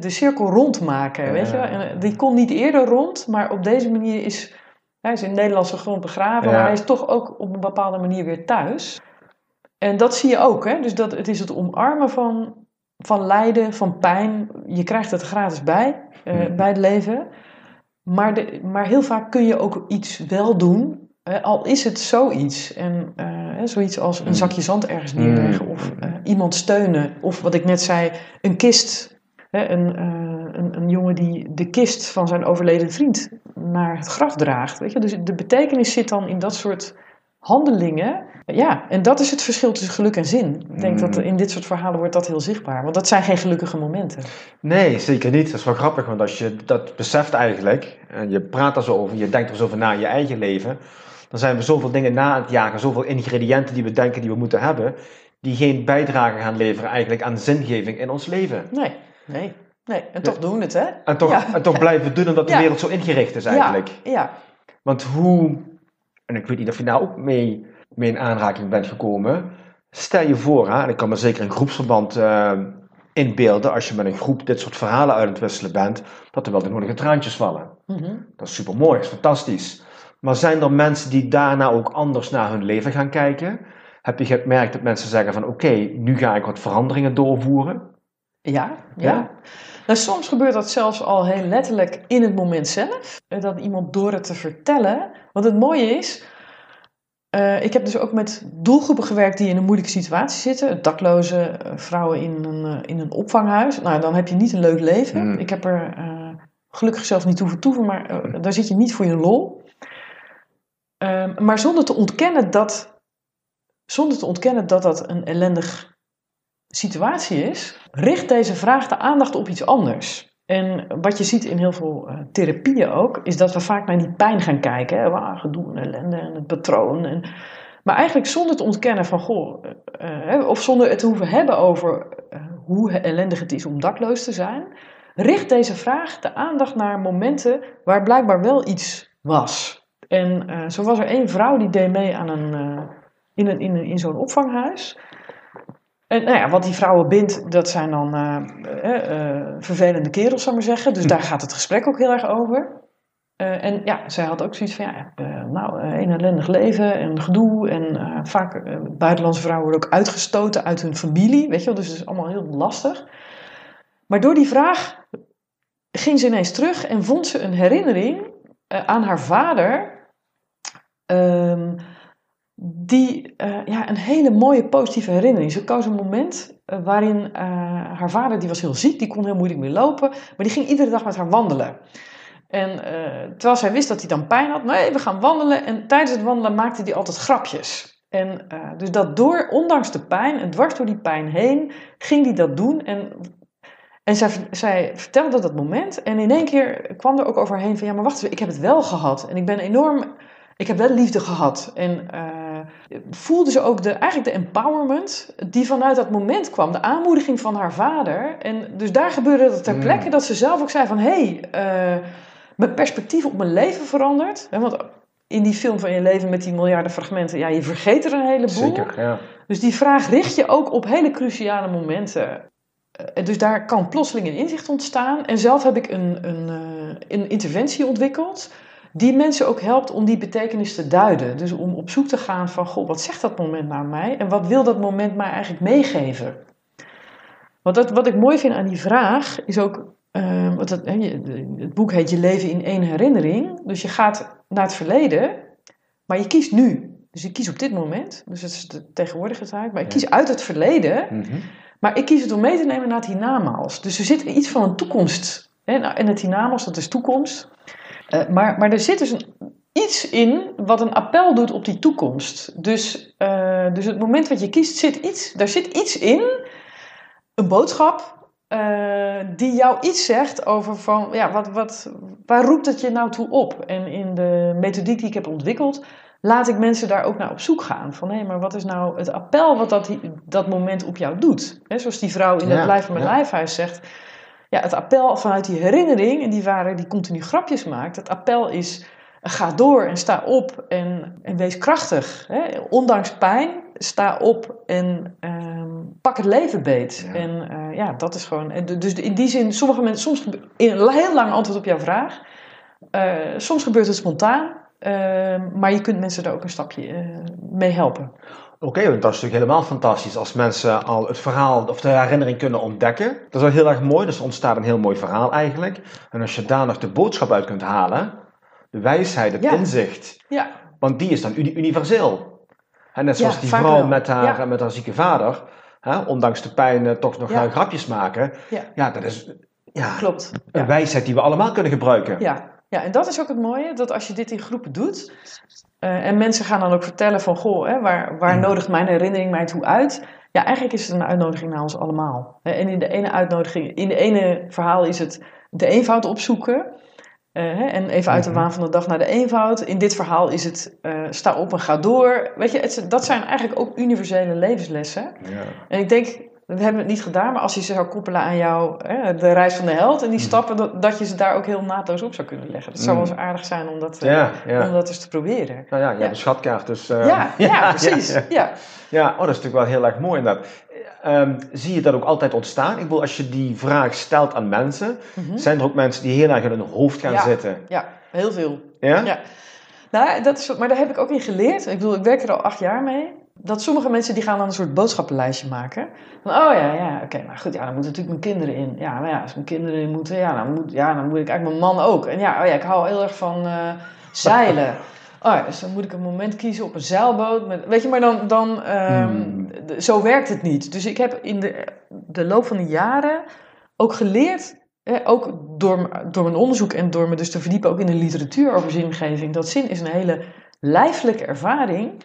S2: de cirkel rondmaken. Weet je wel? En eh, die kon niet eerder rond, maar op deze manier is. Hij is in Nederlandse grond begraven,
S1: Ja.
S2: maar hij is toch ook op een bepaalde manier weer thuis. En dat zie je ook. Hè? Dus dat, het is het omarmen van, van lijden, van pijn. Je krijgt het gratis bij, eh,
S1: Hmm.
S2: bij het leven. Maar, de, maar heel vaak kun je ook iets wel doen, hè, al is het zoiets. En eh, zoiets als een
S1: Hmm.
S2: zakje zand ergens neerleggen,
S1: Hmm.
S2: of eh, iemand steunen, of wat ik net zei, een kist. Hè, een, eh, een, een jongen die de kist van zijn overleden vriend naar het graf draagt. Weet je? Dus de betekenis zit dan in dat soort handelingen. Ja, en dat is het verschil tussen geluk en zin. Ik denk dat in dit soort verhalen wordt dat heel zichtbaar. Want dat zijn geen gelukkige momenten.
S1: Nee, zeker niet. Dat is wel grappig, want als je dat beseft eigenlijk, en je praat er zo over, je denkt er zo over na in je eigen leven, dan zijn we zoveel dingen na aan het jagen, zoveel ingrediënten die we denken die we moeten hebben, die geen bijdrage gaan leveren eigenlijk aan zingeving in ons leven.
S2: Nee, nee, nee. En toch doen we het, hè?
S1: En toch,
S2: Ja.
S1: en toch blijven doen omdat de *laughs*
S2: Ja.
S1: wereld zo ingericht is eigenlijk.
S2: Ja, ja.
S1: Want hoe, en ik weet niet of je daar ook mee, mee in aanraking bent gekomen, stel je voor, hè, en ik kan me zeker een groepsverband eh, inbeelden, als je met een groep dit soort verhalen uit het wisselen bent, dat er wel de nodige traantjes vallen.
S2: Mhm.
S1: Dat is super mooi, is fantastisch. Maar zijn er mensen die daarna ook anders naar hun leven gaan kijken? Heb je gemerkt dat mensen zeggen van oké, nu ga ik wat veranderingen doorvoeren?
S2: Ja, ja.
S1: Ja?
S2: Nou, soms gebeurt dat zelfs al heel letterlijk in het moment zelf. Dat iemand door het te vertellen. Want het mooie is, eh, ik heb dus ook met doelgroepen gewerkt die in een moeilijke situatie zitten. Dakloze eh, vrouwen in een, eh, in een opvanghuis. Nou, dan heb je niet een leuk leven.
S1: Hmm.
S2: Ik heb er gelukkig zelf niet hoeven toeven, maar eh, daar zit je niet voor je lol. Ehm, maar zonder te ontkennen dat, zonder te ontkennen dat dat een ellendig situatie is, richt deze vraag de aandacht op iets anders. En wat je ziet in heel veel eh, therapieën ook, is dat we vaak naar die pijn gaan kijken. Hè? Waar gedoe en ellende en het patroon. En, maar eigenlijk zonder te ontkennen van, goh, eh, eh, of zonder het te hoeven hebben over hoe ellendig het is om dakloos te zijn, richt deze vraag de aandacht naar momenten waar blijkbaar wel iets was. En zo was er één vrouw die deed mee aan een, in, een, in, een, in zo'n opvanghuis. En nou ja, wat die vrouwen bindt, dat zijn dan eh, eh, eh, vervelende kerels, zal ik maar zeggen. Dus daar gaat het gesprek ook heel erg over. Eh, en ja, zij had ook zoiets van, ja, eh, nou, eh, een ellendig leven en gedoe. En eh, vaak, eh, buitenlandse vrouwen worden ook uitgestoten uit hun familie, weet je wel. Dus het is allemaal heel lastig. Maar door die vraag ging ze ineens terug en vond ze een herinnering eh, aan haar vader... Ehm, die, eh, ja, een hele mooie positieve herinnering. Ze koos een moment eh, waarin eh, haar vader, die was heel ziek, die kon heel moeilijk meer lopen, maar die ging iedere dag met haar wandelen. En terwijl zij wist dat hij dan pijn had, nee, we gaan wandelen. En tijdens het wandelen maakte hij altijd grapjes. En dus dat door, ondanks de pijn en dwars door die pijn heen, ging hij dat doen. En, en zij, zij vertelde dat moment. En in één keer kwam er ook overheen van, ja, maar wacht eens, ik heb het wel gehad. En ik ben enorm, ik heb wel liefde gehad. En voelde ze ook de, eigenlijk de empowerment die vanuit dat moment kwam. De aanmoediging van haar vader. En dus daar gebeurde het ter plekke mm. dat ze zelf ook zei van, hé, hey, uh, mijn perspectief op mijn leven verandert. Want in die film van je leven met die miljarden fragmenten, ja, je vergeet er een heleboel.
S1: Zeker, ja.
S2: Dus die vraag richt je ook op hele cruciale momenten. Dus daar kan plotseling een inzicht ontstaan. En zelf heb ik een, een, een interventie ontwikkeld die mensen ook helpt om die betekenis te duiden. Dus om op zoek te gaan van, goh, wat zegt dat moment naar mij? En wat wil dat moment mij eigenlijk meegeven? Want dat, wat ik mooi vind aan die vraag is ook, uh, wat het, het boek heet Je leven in één herinnering. Dus je gaat naar het verleden, maar je kiest nu. Dus ik kies op dit moment, dus dat is de tegenwoordige tijd, maar ik kies uit het verleden. Mm -hmm. Maar ik kies het om mee te nemen naar het hiernamaals. Dus er zit iets van een toekomst. Hè? En het hiernamaals, dat is toekomst. Uh, maar, maar er zit dus een, iets in wat een appel doet op die toekomst. Dus, uh, dus het moment wat je kiest, zit iets, daar zit iets in, een boodschap, uh, die jou iets zegt over van, ja, wat, wat, waar roept het je nou toe op? En in de methodiek die ik heb ontwikkeld, laat ik mensen daar ook naar op zoek gaan. Van hé, maar wat is nou het appel wat dat, dat moment op jou doet? He, zoals die vrouw in het Blijf van mijn ja. lijfhuis zegt. Ja, het appel vanuit die herinnering, en die waren die continu grapjes maakt. Het appel is, ga door en sta op en, en wees krachtig. Hè? Ondanks pijn, sta op en um, pak het leven beet. Ja. En uh, ja, dat is gewoon... Dus in die zin, sommige mensen, soms in een heel lang antwoord op jouw vraag. Uh, soms gebeurt het spontaan. Uh, maar je kunt mensen daar ook een stapje uh, mee helpen.
S1: Oké, okay, dat is natuurlijk helemaal fantastisch. Als mensen al het verhaal of de herinnering kunnen ontdekken. Dat is wel heel erg mooi. Dus er ontstaat een heel mooi verhaal eigenlijk. En als je daar nog de boodschap uit kunt halen. De wijsheid, het ja. inzicht.
S2: Ja.
S1: Want die is dan universeel. En net zoals ja, die vrouw wel. met haar, met haar zieke vader. Hè, ondanks de pijn uh, toch nog grapjes maken. Ja, dat is ja,
S2: Klopt.
S1: een wijsheid die we allemaal kunnen gebruiken.
S2: Ja. Ja, en dat is ook het mooie, dat als je dit in groepen doet, uh, en mensen gaan dan ook vertellen van, goh, hè, waar, waar mm. nodigt mijn herinnering mij toe uit? Ja, eigenlijk is het een uitnodiging naar ons allemaal. En in de ene uitnodiging, in de ene verhaal is het de eenvoud opzoeken. Uh, en even uit de waan van de dag naar de eenvoud. In dit verhaal is het uh, sta op en ga door. Weet je, het, dat zijn eigenlijk ook universele levenslessen. Ja. En ik denk, we hebben het niet gedaan, maar als je ze zou koppelen aan jou, hè, de reis van de held en die stappen, dat, dat je ze daar ook heel naadloos op zou kunnen leggen. Dat zou wel eens aardig zijn om dat, ja, ja. om dat eens te proberen.
S1: Nou ja, je hebt een schatkaart, dus...
S2: Uh, *laughs* ja, ja, precies. Ja,
S1: ja. oh, dat is natuurlijk wel heel erg mooi inderdaad. Um, zie je dat ook altijd ontstaan? Ik bedoel, als je die vraag stelt aan mensen, mm -hmm. zijn er ook mensen die heel erg in hun hoofd gaan zitten?
S2: Ja, heel veel.
S1: Ja?
S2: ja. Nou, dat is, maar daar heb ik ook in geleerd. Ik bedoel, ik werk er al acht jaar mee dat sommige mensen die gaan dan een soort boodschappenlijstje maken. Van, oh ja, ja, oké, okay, maar goed, ja, dan moeten natuurlijk mijn kinderen in. Ja, maar ja, als mijn kinderen in moeten, ja, dan moet, ja, dan moet ik eigenlijk mijn man ook. En ja, oh ja, ik hou heel erg van uh, zeilen. *laughs* Oh ja, dus dan moet ik een moment kiezen op een zeilboot. Met, weet je, maar dan, dan um, hmm. zo werkt het niet. Dus ik heb in de, de loop van de jaren ook geleerd ook door, door mijn onderzoek en door me dus te verdiepen ook in de literatuur over zingeving. Dat zin is een hele lijfelijke ervaring.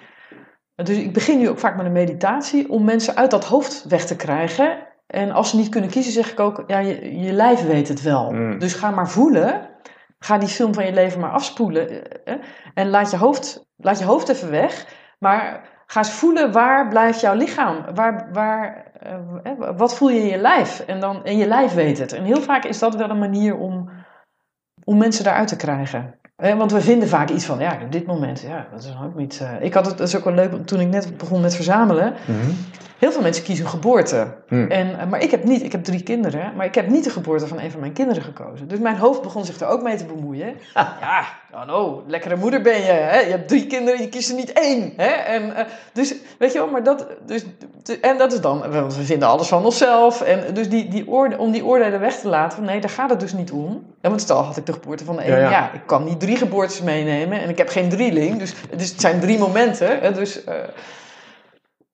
S2: Dus ik begin nu ook vaak met een meditatie om mensen uit dat hoofd weg te krijgen. En als ze niet kunnen kiezen, zeg ik ook, ja, je, je lijf weet het wel. Mm. Dus ga maar voelen. Ga die film van je leven maar afspoelen. Eh, eh, en laat je hoofd, laat je hoofd even weg. Maar ga eens voelen, waar blijft jouw lichaam? Waar, waar, uh, wat voel je in je lijf? En, dan, en je lijf weet het. En heel vaak is dat wel een manier om, om mensen daaruit te krijgen. Want we vinden vaak iets van, ja, op dit moment, ja, dat is ook niet... Uh... Ik had het, dat is ook wel leuk, toen ik net begon met verzamelen. -hmm. Heel veel mensen kiezen geboorte. Mm. En, maar ik heb niet, ik heb drie kinderen, maar ik heb niet de geboorte van een van mijn kinderen gekozen. Dus mijn hoofd begon zich er ook mee te bemoeien. ja, oh lekkere moeder ben je. Hè? Je hebt drie kinderen, je kiest er niet één. Hè? En, uh, dus, weet je wel, maar dat... Dus, en dat is dan, we vinden alles van onszelf. En dus die, die oorde, om die oordelen weg te laten, nee, daar gaat het dus niet om. Ja, want stel had ik de geboorte van de een, ja, ja. ja, ik kan niet drie geboortes meenemen en ik heb geen drieling. Dus, dus het zijn drie momenten. Hè? Dus... Uh,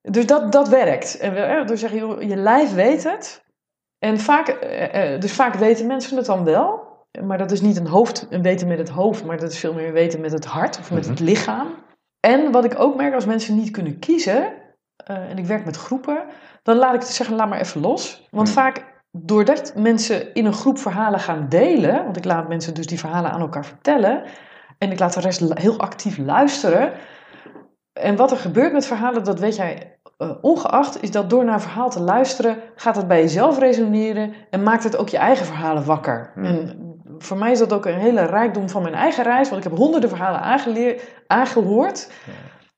S2: Dus dat, dat werkt. En we, eh, dus zeg je, joh, je lijf weet het. En vaak, eh, eh, dus vaak weten mensen het dan wel. Maar dat is niet een hoofd, een weten met het hoofd, maar dat is veel meer weten met het hart of met het lichaam. En wat ik ook merk als mensen niet kunnen kiezen, eh, en ik werk met groepen, dan laat ik het zeggen, laat maar even los. Want
S1: Hmm.
S2: vaak, doordat mensen in een groep verhalen gaan delen, want ik laat mensen dus die verhalen aan elkaar vertellen, en ik laat de rest heel actief luisteren. En wat er gebeurt met verhalen, dat weet jij eh, ongeacht, is dat door naar een verhaal te luisteren, gaat het bij jezelf resoneren en maakt het ook je eigen verhalen wakker.
S1: Hmm.
S2: En voor mij is dat ook een hele rijkdom van mijn eigen reis, want ik heb honderden verhalen aangeleer, aangehoord.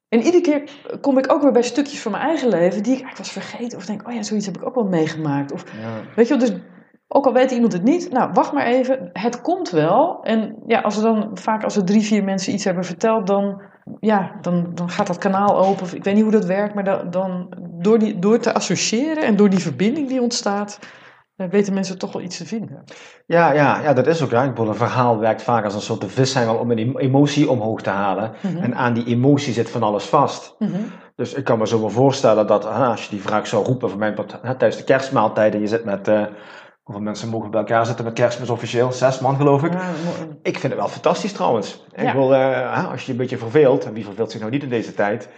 S2: En iedere keer kom ik ook weer bij stukjes van mijn eigen leven die ik eigenlijk was vergeten. Of denk, oh ja, zoiets heb ik ook wel meegemaakt. Of
S1: Ja.
S2: Weet je wel, dus ook al weet iemand het niet, nou wacht maar even, het komt wel. En ja, als er dan vaak als er drie, vier mensen iets hebben verteld, dan, ja, dan, dan gaat dat kanaal open. Ik weet niet hoe dat werkt, maar dan, dan door, die, door te associëren en door die verbinding die ontstaat, eh, weten mensen toch wel iets te vinden.
S1: Ja, ja, ja, dat is ook. Ja. Ik bedoel, een verhaal werkt vaak als een soort vishengel om een em- emotie omhoog te halen.
S2: Mhm.
S1: En aan die emotie zit van alles vast.
S2: Mhm.
S1: Dus ik kan me zo wel voorstellen dat ah, als je die vraag zou roepen van hè, tijdens de kerstmaaltijd en je zit met, eh, hoeveel mensen mogen bij elkaar zitten met kerstmis officieel? Zes man geloof ik.
S2: Ja, mo-
S1: Ik vind het wel fantastisch trouwens. Ik wil, eh, als je je een beetje verveelt, en wie verveelt zich nou niet in deze tijd?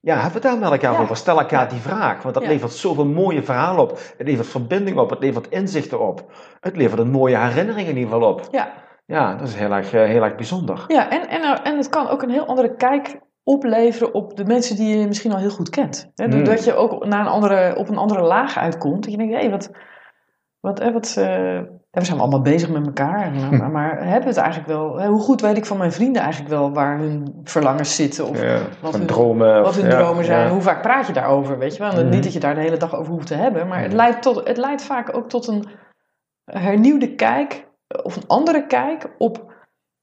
S1: Ja, heb het daar met elkaar
S2: Ja.
S1: over. Stel elkaar die vraag. Want dat levert zoveel mooie verhalen op. Het levert verbinding op. Het levert inzichten op. Het levert een mooie herinnering in ieder geval op.
S2: ja.
S1: Ja, dat is heel erg, eh, heel erg bijzonder.
S2: Ja, en, en, en het kan ook een heel andere kijk opleveren op de mensen die je misschien al heel goed kent.
S1: Hmm.
S2: doordat je ook naar een andere, op een andere laag uitkomt. Dat je denkt, hé, wat... wat, eh, we zijn allemaal bezig met elkaar. Maar, maar, hebben het eigenlijk wel... Hoe goed weet ik van mijn vrienden eigenlijk wel waar hun verlangens zitten? Of
S1: Ja,
S2: wat hun-
S1: dromen.
S2: wat hun
S1: ja,
S2: dromen zijn?
S1: ja.
S2: Hoe vaak praat je daarover, weet je wel? En
S1: Mhm.
S2: Niet dat je daar de hele dag over hoeft te hebben. Maar het
S1: Mhm.
S2: leidt, tot, het leidt vaak ook tot een hernieuwde kijk... Of een andere kijk op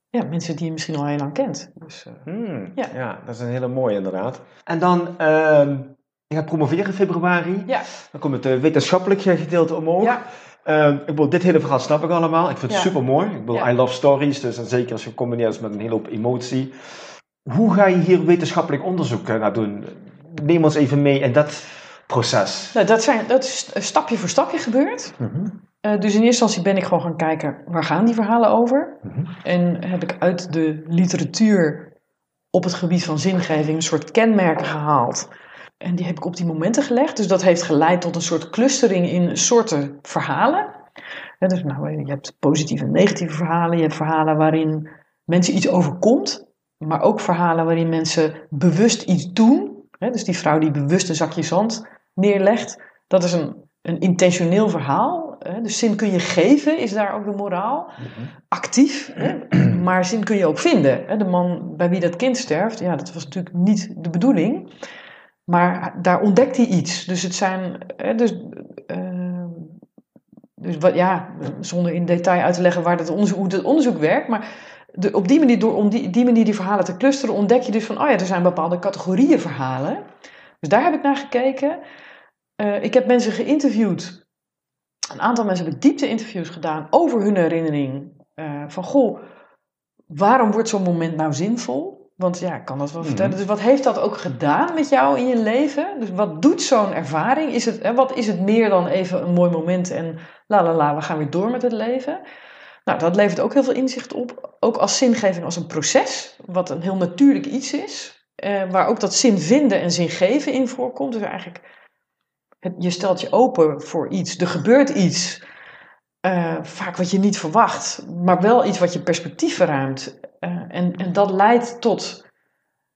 S2: ja, mensen die je misschien al heel lang kent. Dus, eh,
S1: Hmm,
S2: Ja.
S1: ja. dat is een hele mooie inderdaad. En dan, ehm je gaat promoveren in februari.
S2: Ja.
S1: Dan komt het eh, wetenschappelijk gedeelte omhoog.
S2: Ja.
S1: Ehm, ik bedoel, dit hele verhaal snap ik allemaal. Ik vind het
S2: Ja.
S1: super mooi. Ik bedoel,
S2: Ja.
S1: I love stories. Dus en zeker als je combineert met een hele hoop emotie. Hoe ga je hier wetenschappelijk onderzoek eh, naar doen? Neem ons even mee in dat proces.
S2: Nou, dat, zijn, dat is stapje voor stapje gebeurd. Eh, dus in eerste instantie ben ik gewoon gaan kijken, waar gaan die verhalen over?
S1: Mhm.
S2: En heb ik uit de literatuur op het gebied van zingeving een soort kenmerken gehaald. En die heb ik op die momenten gelegd. Dus dat heeft geleid tot een soort clustering in soorten verhalen. Dus nou, je hebt positieve en negatieve verhalen. Je hebt verhalen waarin mensen iets overkomt. Maar ook verhalen waarin mensen bewust iets doen. Dus die vrouw die bewust een zakje zand neerlegt. Dat is een, een intentioneel verhaal. Hè. Dus zin kun je geven, is daar ook de moraal. Actief, hè. *clears throat* maar zin kun je ook vinden. Hè. De man bij wie dat kind sterft, ja, dat was natuurlijk niet de bedoeling. Maar daar ontdekt hij iets. Dus het zijn. Hè, dus, eh, dus wat, ja, zonder in detail uit te leggen waar dat onderzoek, hoe het onderzoek werkt. Maar op die manier, door om die, die manier die verhalen te clusteren, ontdek je dus van, oh ja, er zijn bepaalde categorieën verhalen. Dus daar heb ik naar gekeken. Eh, ik heb mensen geïnterviewd. Een aantal mensen heb ik diepte-interviews gedaan over hun herinnering. Eh, van, goh, waarom wordt zo'n moment nou zinvol? Want ja, ik kan dat wel
S1: Mhm.
S2: vertellen. Dus wat heeft dat ook gedaan met jou in je leven? Dus wat doet zo'n ervaring? Is het, wat is het meer dan even een mooi moment en la la la, we gaan weer door met het leven? Nou, dat levert ook heel veel inzicht op. Ook als zingeving als een proces, wat een heel natuurlijk iets is. eh, waar ook dat zin vinden en zin geven in voorkomt. Dus eigenlijk, het, je stelt je open voor iets. Er gebeurt iets. Eh, vaak wat je niet verwacht. Maar wel iets wat je perspectief verruimt. Eh, en, en dat leidt tot...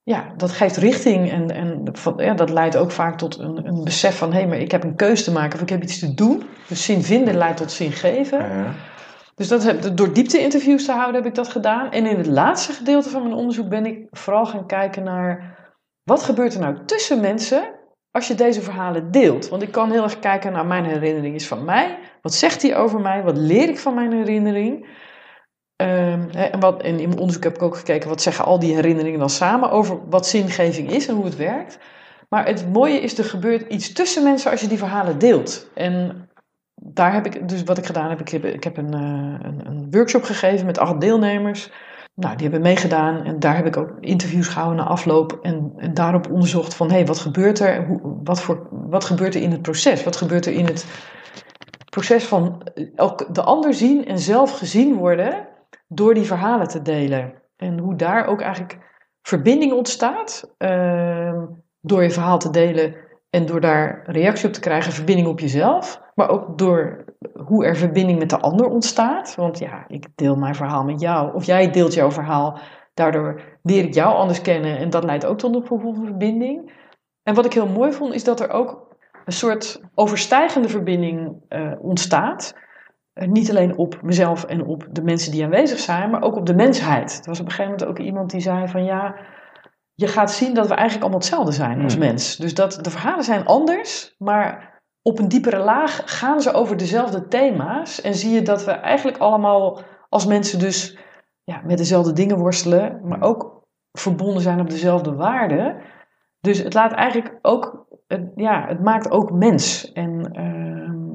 S2: Ja, dat geeft richting. En, en van, ja, dat leidt ook vaak tot een, een besef van... Hé, hey, maar ik heb een keuze te maken of ik heb iets te doen. Dus zin vinden leidt tot zin geven.
S1: Ja.
S2: Dus dat heb, door diepte-interviews te houden heb ik dat gedaan. En in het laatste gedeelte van mijn onderzoek ben ik vooral gaan kijken naar... wat gebeurt er nou tussen mensen als je deze verhalen deelt? Want ik kan heel erg kijken naar mijn herinnering is van mij. Wat zegt hij over mij? Wat leer ik van mijn herinnering? Ehm, en, wat, en in mijn onderzoek heb ik ook gekeken... wat zeggen al die herinneringen dan samen over wat zingeving is en hoe het werkt. Maar het mooie is, er gebeurt iets tussen mensen als je die verhalen deelt. En daar heb ik, dus wat ik gedaan heb, ik heb, ik heb een, eh, een, een workshop gegeven met acht deelnemers. Nou, die hebben meegedaan en daar heb ik ook interviews gehouden na afloop en, en daarop onderzocht van hé, hey, wat gebeurt er? Hoe, wat, voor, wat gebeurt er in het proces? Wat gebeurt er in het proces van ook de ander zien en zelf gezien worden door die verhalen te delen? En hoe daar ook eigenlijk verbinding ontstaat uh, door je verhaal te delen en door daar reactie op te krijgen, verbinding op jezelf, maar ook door hoe er verbinding met de ander ontstaat. Want ja, ik deel mijn verhaal met jou, of jij deelt jouw verhaal. Daardoor leer ik jou anders kennen en dat leidt ook tot een gevoel van verbinding. En wat ik heel mooi vond, is dat er ook een soort overstijgende verbinding uh, ontstaat. Uh, niet alleen op mezelf en op de mensen die aanwezig zijn, maar ook op de mensheid. Er was op een gegeven moment ook iemand die zei van ja, je gaat zien dat we eigenlijk allemaal hetzelfde zijn als
S1: Hmm.
S2: mens. Dus dat de verhalen zijn anders, maar op een diepere laag gaan ze over dezelfde thema's. En zie je dat we eigenlijk allemaal als mensen dus ja, met dezelfde dingen worstelen, maar ook verbonden zijn op dezelfde waarden. Dus het laat eigenlijk ook, het, ja, het maakt ook mens. En ehm,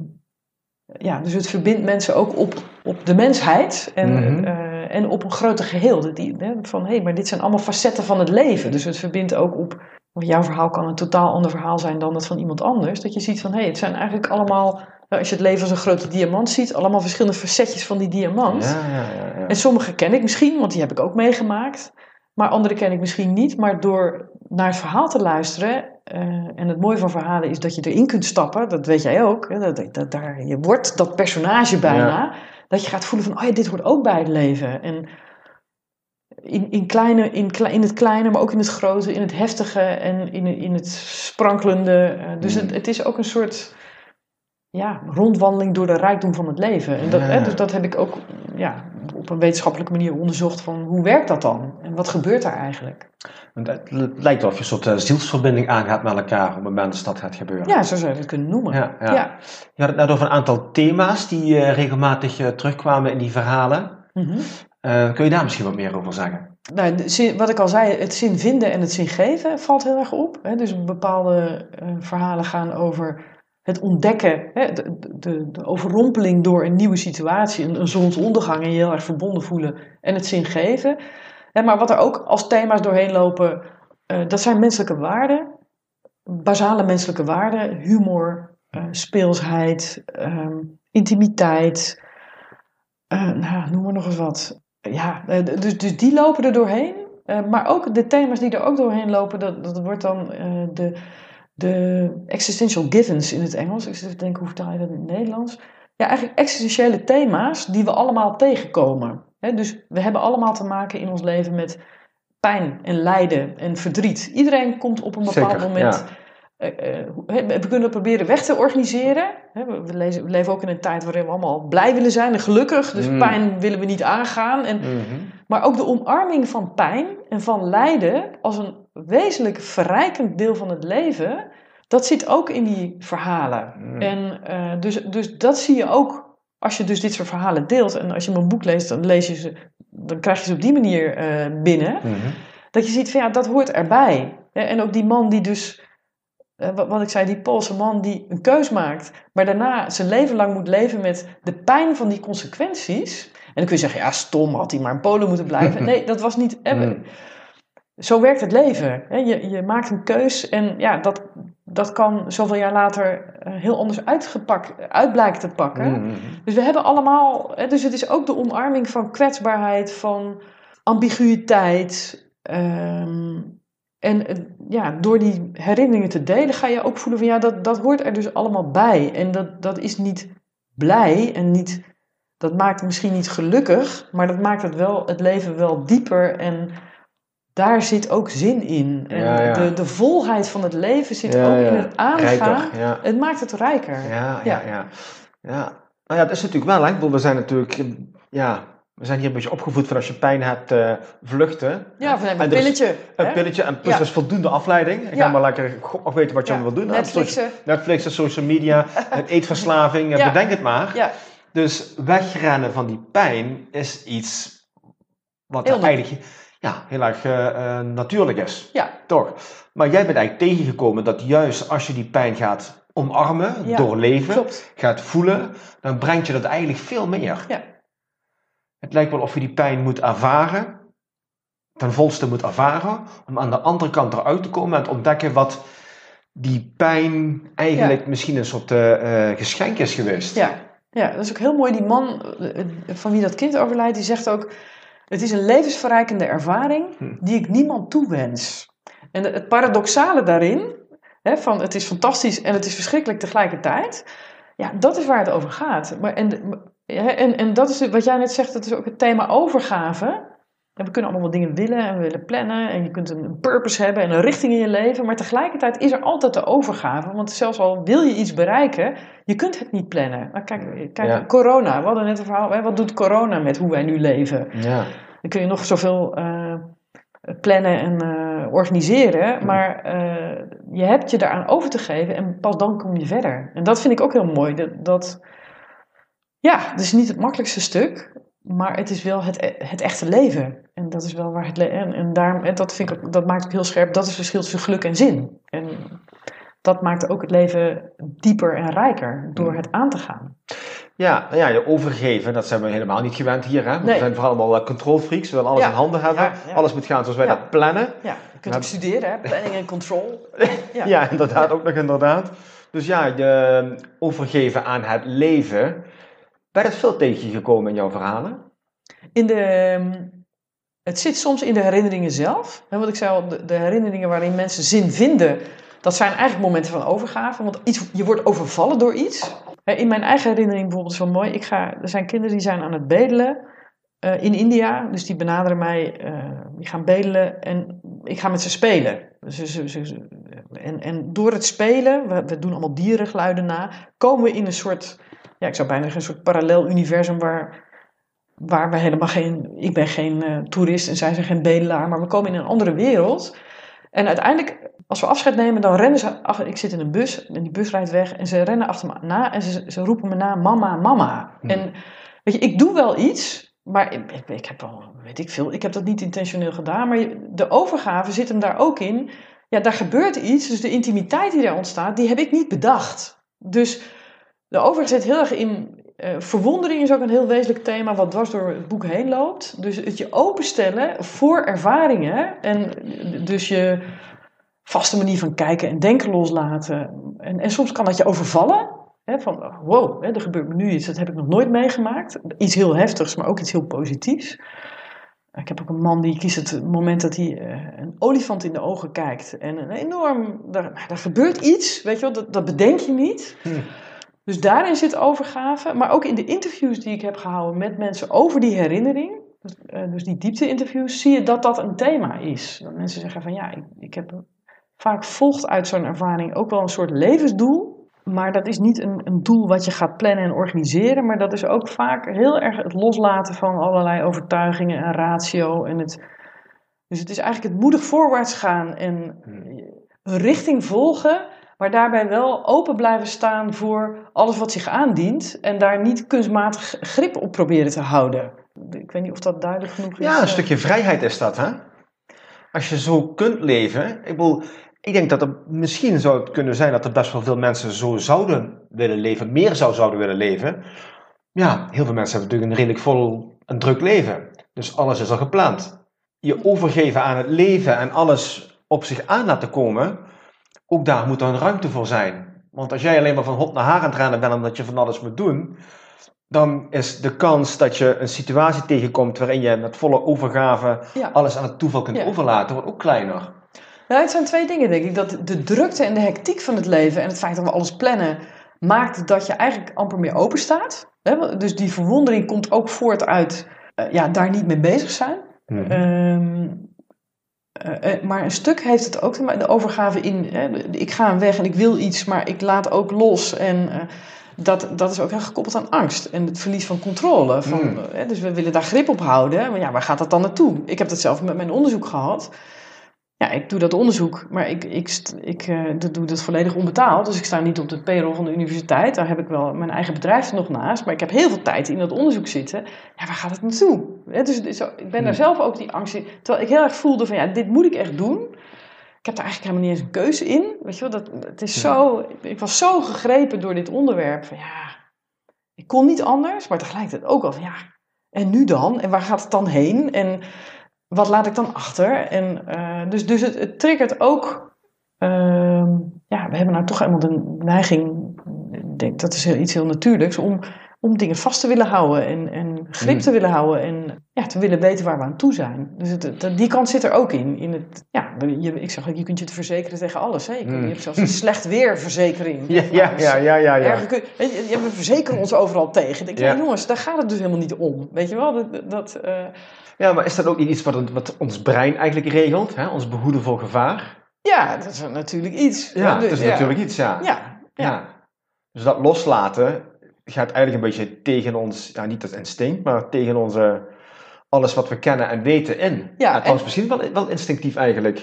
S2: ja, dus het verbindt mensen ook op, op de mensheid en,
S1: Mhm.
S2: eh, en op een groter geheel. Die, van hé, hey, maar dit zijn allemaal facetten van het leven. Dus het verbindt ook op. Want jouw verhaal kan een totaal ander verhaal zijn dan dat van iemand anders. Dat je ziet van hé, hey, het zijn eigenlijk allemaal. nou, Als je het leven als een grote diamant ziet, allemaal verschillende facetjes van die diamant.
S1: Ja, ja, ja. ja.
S2: En sommige ken ik misschien, want die heb ik ook meegemaakt. Maar andere ken ik misschien niet. Maar door naar het verhaal te luisteren. eh, en het mooie van verhalen is dat je erin kunt stappen. Dat weet jij ook. Hè, dat, dat, daar, je wordt dat personage bijna. Dat je gaat voelen van, oh ja, dit hoort ook bij het leven. En in, in, kleine, in, in het kleine, maar ook in het grote, in het heftige en in, in het sprankelende. eh, dus
S1: Mm.
S2: het, het is ook een soort ja, rondwandeling door de rijkdom van het leven. En dat,
S1: Ja.
S2: hè, dus dat heb ik ook ja, op een wetenschappelijke manier onderzocht van hoe werkt dat dan? En wat gebeurt daar eigenlijk?
S1: Want Het lijkt wel of je een soort eh, zielsverbinding aangaat met elkaar op het moment dat dat gaat gebeuren.
S2: Ja, zo zou je het kunnen noemen.
S1: Ja, ja.
S2: ja.
S1: Je had het net over een aantal thema's die eh, regelmatig terugkwamen in die verhalen.
S2: Mhm.
S1: Eh, kun je daar misschien wat meer over zeggen?
S2: Nou, wat ik al zei, het zin vinden en het zin geven valt heel erg op. Hè? Dus bepaalde eh, verhalen gaan over het ontdekken, hè? De, de, overrompeling door een nieuwe situatie, een, een zonsondergang en je heel erg verbonden voelen en het zin geven. Maar wat er ook als thema's doorheen lopen, eh, dat zijn menselijke waarden, basale menselijke waarden, humor, speelsheid, ehm, intimiteit, nou, noem maar nog eens wat. Ja, eh, dus, dus die lopen er doorheen. Eh, maar ook de thema's die er ook doorheen lopen, dat, dat wordt dan eh, de, de existential givens in het Engels. Ik zit te denken, hoe vertaal je dat in het Nederlands? Ja, eigenlijk existentiële thema's die we allemaal tegenkomen. Dus we hebben allemaal te maken in ons leven met pijn en lijden en verdriet. Iedereen komt op een bepaald
S1: Zeker,
S2: moment... we kunnen het proberen weg te organiseren. We, leven ook in een tijd waarin we allemaal blij willen zijn en gelukkig. Dus
S1: Mm.
S2: pijn willen we niet aangaan. En
S1: Mhm.
S2: maar ook de omarming van pijn en van lijden als een wezenlijk verrijkend deel van het leven, dat zit ook in die verhalen.
S1: Mm.
S2: En eh, dus, dus dat zie je ook als je dus dit soort verhalen deelt. En als je mijn boek leest, dan lees je ze, dan krijg je ze op die manier eh, binnen.
S1: Mhm.
S2: Dat je ziet van ja, dat hoort erbij. En ook die man die dus, eh, wat, wat ik zei, die Poolse man die een keus maakt, maar daarna zijn leven lang moet leven met de pijn van die consequenties. En dan kun je zeggen, ja, stom, had hij maar in Polen moeten blijven. *laughs* Nee, dat was niet. eh,
S1: Mm.
S2: Zo werkt het leven. Je, je maakt een keus en ja, dat, dat kan zoveel jaar later eh, heel anders uitgepakt, uit blijken te pakken.
S1: Mhm.
S2: Dus we hebben allemaal, dus het is ook de omarming van kwetsbaarheid, van ambiguïteit. ehm, en eh, ja, door die herinneringen te delen ga je ook voelen van ja, dat, dat hoort er dus allemaal bij. En dat, dat is niet blij en niet, dat maakt misschien niet gelukkig, maar dat maakt het, wel, het leven wel dieper en daar zit ook zin in. En
S1: Ja, ja.
S2: De, de volheid van het leven zit
S1: Ja,
S2: ook in het aangaan.
S1: Rijker.
S2: Het maakt het rijker.
S1: Ja, ja, ja. ja. Nou ja, dat is natuurlijk wel, hè. We zijn natuurlijk, ja, we zijn hier een beetje opgevoed van als je pijn hebt, eh, vluchten.
S2: Ja, een
S1: is
S2: pilletje.
S1: Een pilletje en plus
S2: Ja.
S1: is voldoende afleiding.
S2: Ja.
S1: ga maar lekker God nog weten wat je
S2: Ja,
S1: allemaal wil doen.
S2: Netflixen.
S1: Socia- Netflix, social media, *laughs* eetverslaving, eh, bedenk het maar.
S2: Ja,
S1: Dus wegrennen van die pijn is iets wat
S2: Heel
S1: eigenlijk ja, heel erg eh, natuurlijk is.
S2: ja,
S1: Toch? Maar jij bent eigenlijk tegengekomen dat juist als je die pijn gaat omarmen, doorleven,
S2: klopt.
S1: gaat voelen, dan brengt je dat eigenlijk veel meer.
S2: Ja.
S1: Het lijkt wel of je die pijn moet ervaren ten volste moet ervaren, om aan de andere kant eruit te komen en te ontdekken wat die pijn eigenlijk misschien een soort uh, geschenk is geweest.
S2: Ja. ja, dat is ook heel mooi. Die man uh, van wie dat kind overlijdt, die zegt ook: Het is een levensverrijkende ervaring hm. die ik niemand toewens. En het paradoxale daarin, hè, van het is fantastisch en het is verschrikkelijk tegelijkertijd, ja, dat is waar het over gaat. Maar, en, en, en dat is wat jij net zegt, dat is ook het thema overgave. En we kunnen allemaal wat dingen willen en we willen plannen en je kunt een, purpose hebben en een richting in je leven, maar tegelijkertijd is er altijd de overgave. Want zelfs al wil je iets bereiken, je kunt het niet plannen. Maar kijk, kijk corona, we hadden net een verhaal, wat doet corona met hoe wij nu leven? Ja. Dan kun je nog zoveel uh, plannen en uh, organiseren, maar uh, je hebt je daaraan over te geven en pas dan kom je verder. En dat vind ik ook heel mooi, dat, dat ja, het is niet het makkelijkste stuk, maar het is wel het, het echte leven. En dat is wel waar het en, en, daarom, en dat, vind ik, dat maakt ook heel scherp. Dat is het verschil tussen geluk en zin. En dat maakt ook het leven dieper en rijker door het aan te gaan.
S1: Ja, ja, je overgeven, dat zijn we helemaal niet gewend hier. Hè? We zijn vooral allemaal control freaks, we willen alles in handen hebben. Alles moet gaan zoals wij dat plannen.
S2: Ja, je kunt ook studeren, hè? planning en control. *laughs*
S1: ja. inderdaad, ook nog inderdaad. Dus ja, je overgeven aan het leven. Ben je veel tegen gekomen in jouw verhalen?
S2: In de, ehm, het zit soms in de herinneringen zelf. Wat ik zei de herinneringen waarin mensen zin vinden, dat zijn eigenlijk momenten van overgave. Want iets, je wordt overvallen door iets. In mijn eigen herinnering bijvoorbeeld is wel mooi. Ik ga, er zijn kinderen die zijn aan het bedelen uh, in India. Dus die benaderen mij, uh, die gaan bedelen en ik ga met ze spelen. Dus, en, en door het spelen, we, doen allemaal dierengeluiden na, komen we in een soort ja, ik zou bijna zeggen, een soort parallel universum waar, waar we helemaal geen. Ik ben geen uh, toerist en zij zijn geen bedelaar, maar we komen in een andere wereld. En uiteindelijk, als we afscheid nemen, dan rennen ze. Ach, ik zit in een bus en die bus rijdt weg en ze rennen achter me na en ze, ze roepen me na: Mama, mama. Hmm. En weet je, ik doe wel iets, maar ik, ik, ik, heb al, weet ik veel, ik heb dat niet intentioneel gedaan. Maar de overgave zit hem daar ook in. Ja, daar gebeurt iets, dus de intimiteit die daar ontstaat, die heb ik niet bedacht. Dus de overigens zit heel erg in. Uh, verwondering is ook een heel wezenlijk thema wat dwars door het boek heen loopt. Dus het je openstellen voor ervaringen. En dus je vaste manier van kijken en denken loslaten. En, en soms kan dat je overvallen. Hè, van wow, hè, er gebeurt me nu iets, dat heb ik nog nooit meegemaakt. Iets heel heftigs, maar ook iets heel positiefs. Ik heb ook een man die kiest het moment dat hij uh, een olifant in de ogen kijkt. En een enorm. Daar, daar gebeurt iets, weet je wel, dat, dat bedenk je niet. Hm. Dus daarin zit overgave, maar ook in de interviews die ik heb gehouden met mensen over die herinnering, dus, uh, dus die diepte-interviews, zie je dat dat een thema is. Dat mensen zeggen van ja, ik, ik heb vaak volgt uit zo'n ervaring ook wel een soort levensdoel, maar dat is niet een, een doel wat je gaat plannen en organiseren, maar dat is ook vaak heel erg het loslaten van allerlei overtuigingen en ratio en het. Dus het is eigenlijk het moedig voorwaarts gaan en hmm. een richting volgen maar daarbij wel open blijven staan voor alles wat zich aandient en daar niet kunstmatig grip op proberen te houden. Ik weet niet of dat duidelijk genoeg is.
S1: Ja, een stukje vrijheid is dat, hè? Als je zo kunt leven. Ik bedoel, ik denk dat er misschien zou het kunnen zijn dat er best wel veel mensen zo zouden willen leven, meer zou zouden willen leven. Ja, heel veel mensen hebben natuurlijk een redelijk vol een druk leven. Dus alles is al gepland. Je overgeven aan het leven en alles op zich aan laten komen, ook daar moet er een ruimte voor zijn. Want als jij alleen maar van hop naar haar aan het rennen bent omdat je van alles moet doen, dan is de kans dat je een situatie tegenkomt waarin je met volle overgave alles aan het toeval kunt overlaten, wordt ook kleiner.
S2: Nou, het zijn twee dingen, denk ik. Dat de drukte en de hectiek van het leven en het feit dat we alles plannen, maakt dat je eigenlijk amper meer open staat. Dus die verwondering komt ook voort uit uh, ja, daar niet mee bezig zijn. Mm uh, maar een stuk heeft het ook de overgave in. ik ga weg en ik wil iets, maar ik laat ook los. En uh, dat, dat is ook heel gekoppeld aan angst en het verlies van controle. Van, mm. dus we willen daar grip op houden. Maar ja, waar gaat dat dan naartoe? Ik heb dat zelf met mijn onderzoek gehad. Ja, ik doe dat onderzoek, maar ik, ik, ik uh, doe dat volledig onbetaald. Dus ik sta niet op de payroll van de universiteit. Daar heb ik wel mijn eigen bedrijf nog naast. Maar ik heb heel veel tijd in dat onderzoek zitten. Ja, waar gaat het naartoe? dus, dus ik ben daar hmm. zelf ook die angst in. Terwijl ik heel erg voelde van, ja, dit moet ik echt doen. Ik heb daar eigenlijk helemaal niet eens een keuze in. Weet je wel, dat, het is zo, ik was zo gegrepen door dit onderwerp. Van ja, ik kon niet anders. Maar tegelijkertijd ook al van, ja, en nu dan? En waar gaat het dan heen? En wat laat ik dan achter? En, eh, dus dus het, het triggert ook. ehm, ja, we hebben nou toch eenmaal de neiging. Ik denk dat is heel- iets heel natuurlijks. Om, om dingen vast te willen houden. En, en grip
S1: Mm.
S2: te willen houden. En ja, te willen weten waar we aan toe zijn. Dus het, het- die kant zit er ook in. in het, ja, je, ik zeg ook, je kunt je te verzekeren tegen alles. Hè? Je, kunt-
S1: Mm.
S2: je hebt zelfs een slecht weerverzekering.
S1: Ja, ja, ja, ja, ja. ja.
S2: Kun- je, we verzekeren ons overal tegen. Ik denk,
S1: Ja.
S2: ja. jongens, daar gaat het dus helemaal niet om. Weet je wel? Dat, dat, eh,
S1: Ja, maar is dat ook niet iets wat, wat ons brein eigenlijk regelt? Hè? Ons behoeden voor gevaar?
S2: ja, dat is natuurlijk iets.
S1: Ja,
S2: dus-
S1: dat is
S2: ja.
S1: natuurlijk iets, ja.
S2: Ja, ja.
S1: Ja. Dus dat loslaten gaat eigenlijk een beetje tegen ons, ja, niet het instinct, maar tegen onze, alles wat we kennen en weten in.
S2: Ja,
S1: en- misschien wel, wel instinctief eigenlijk.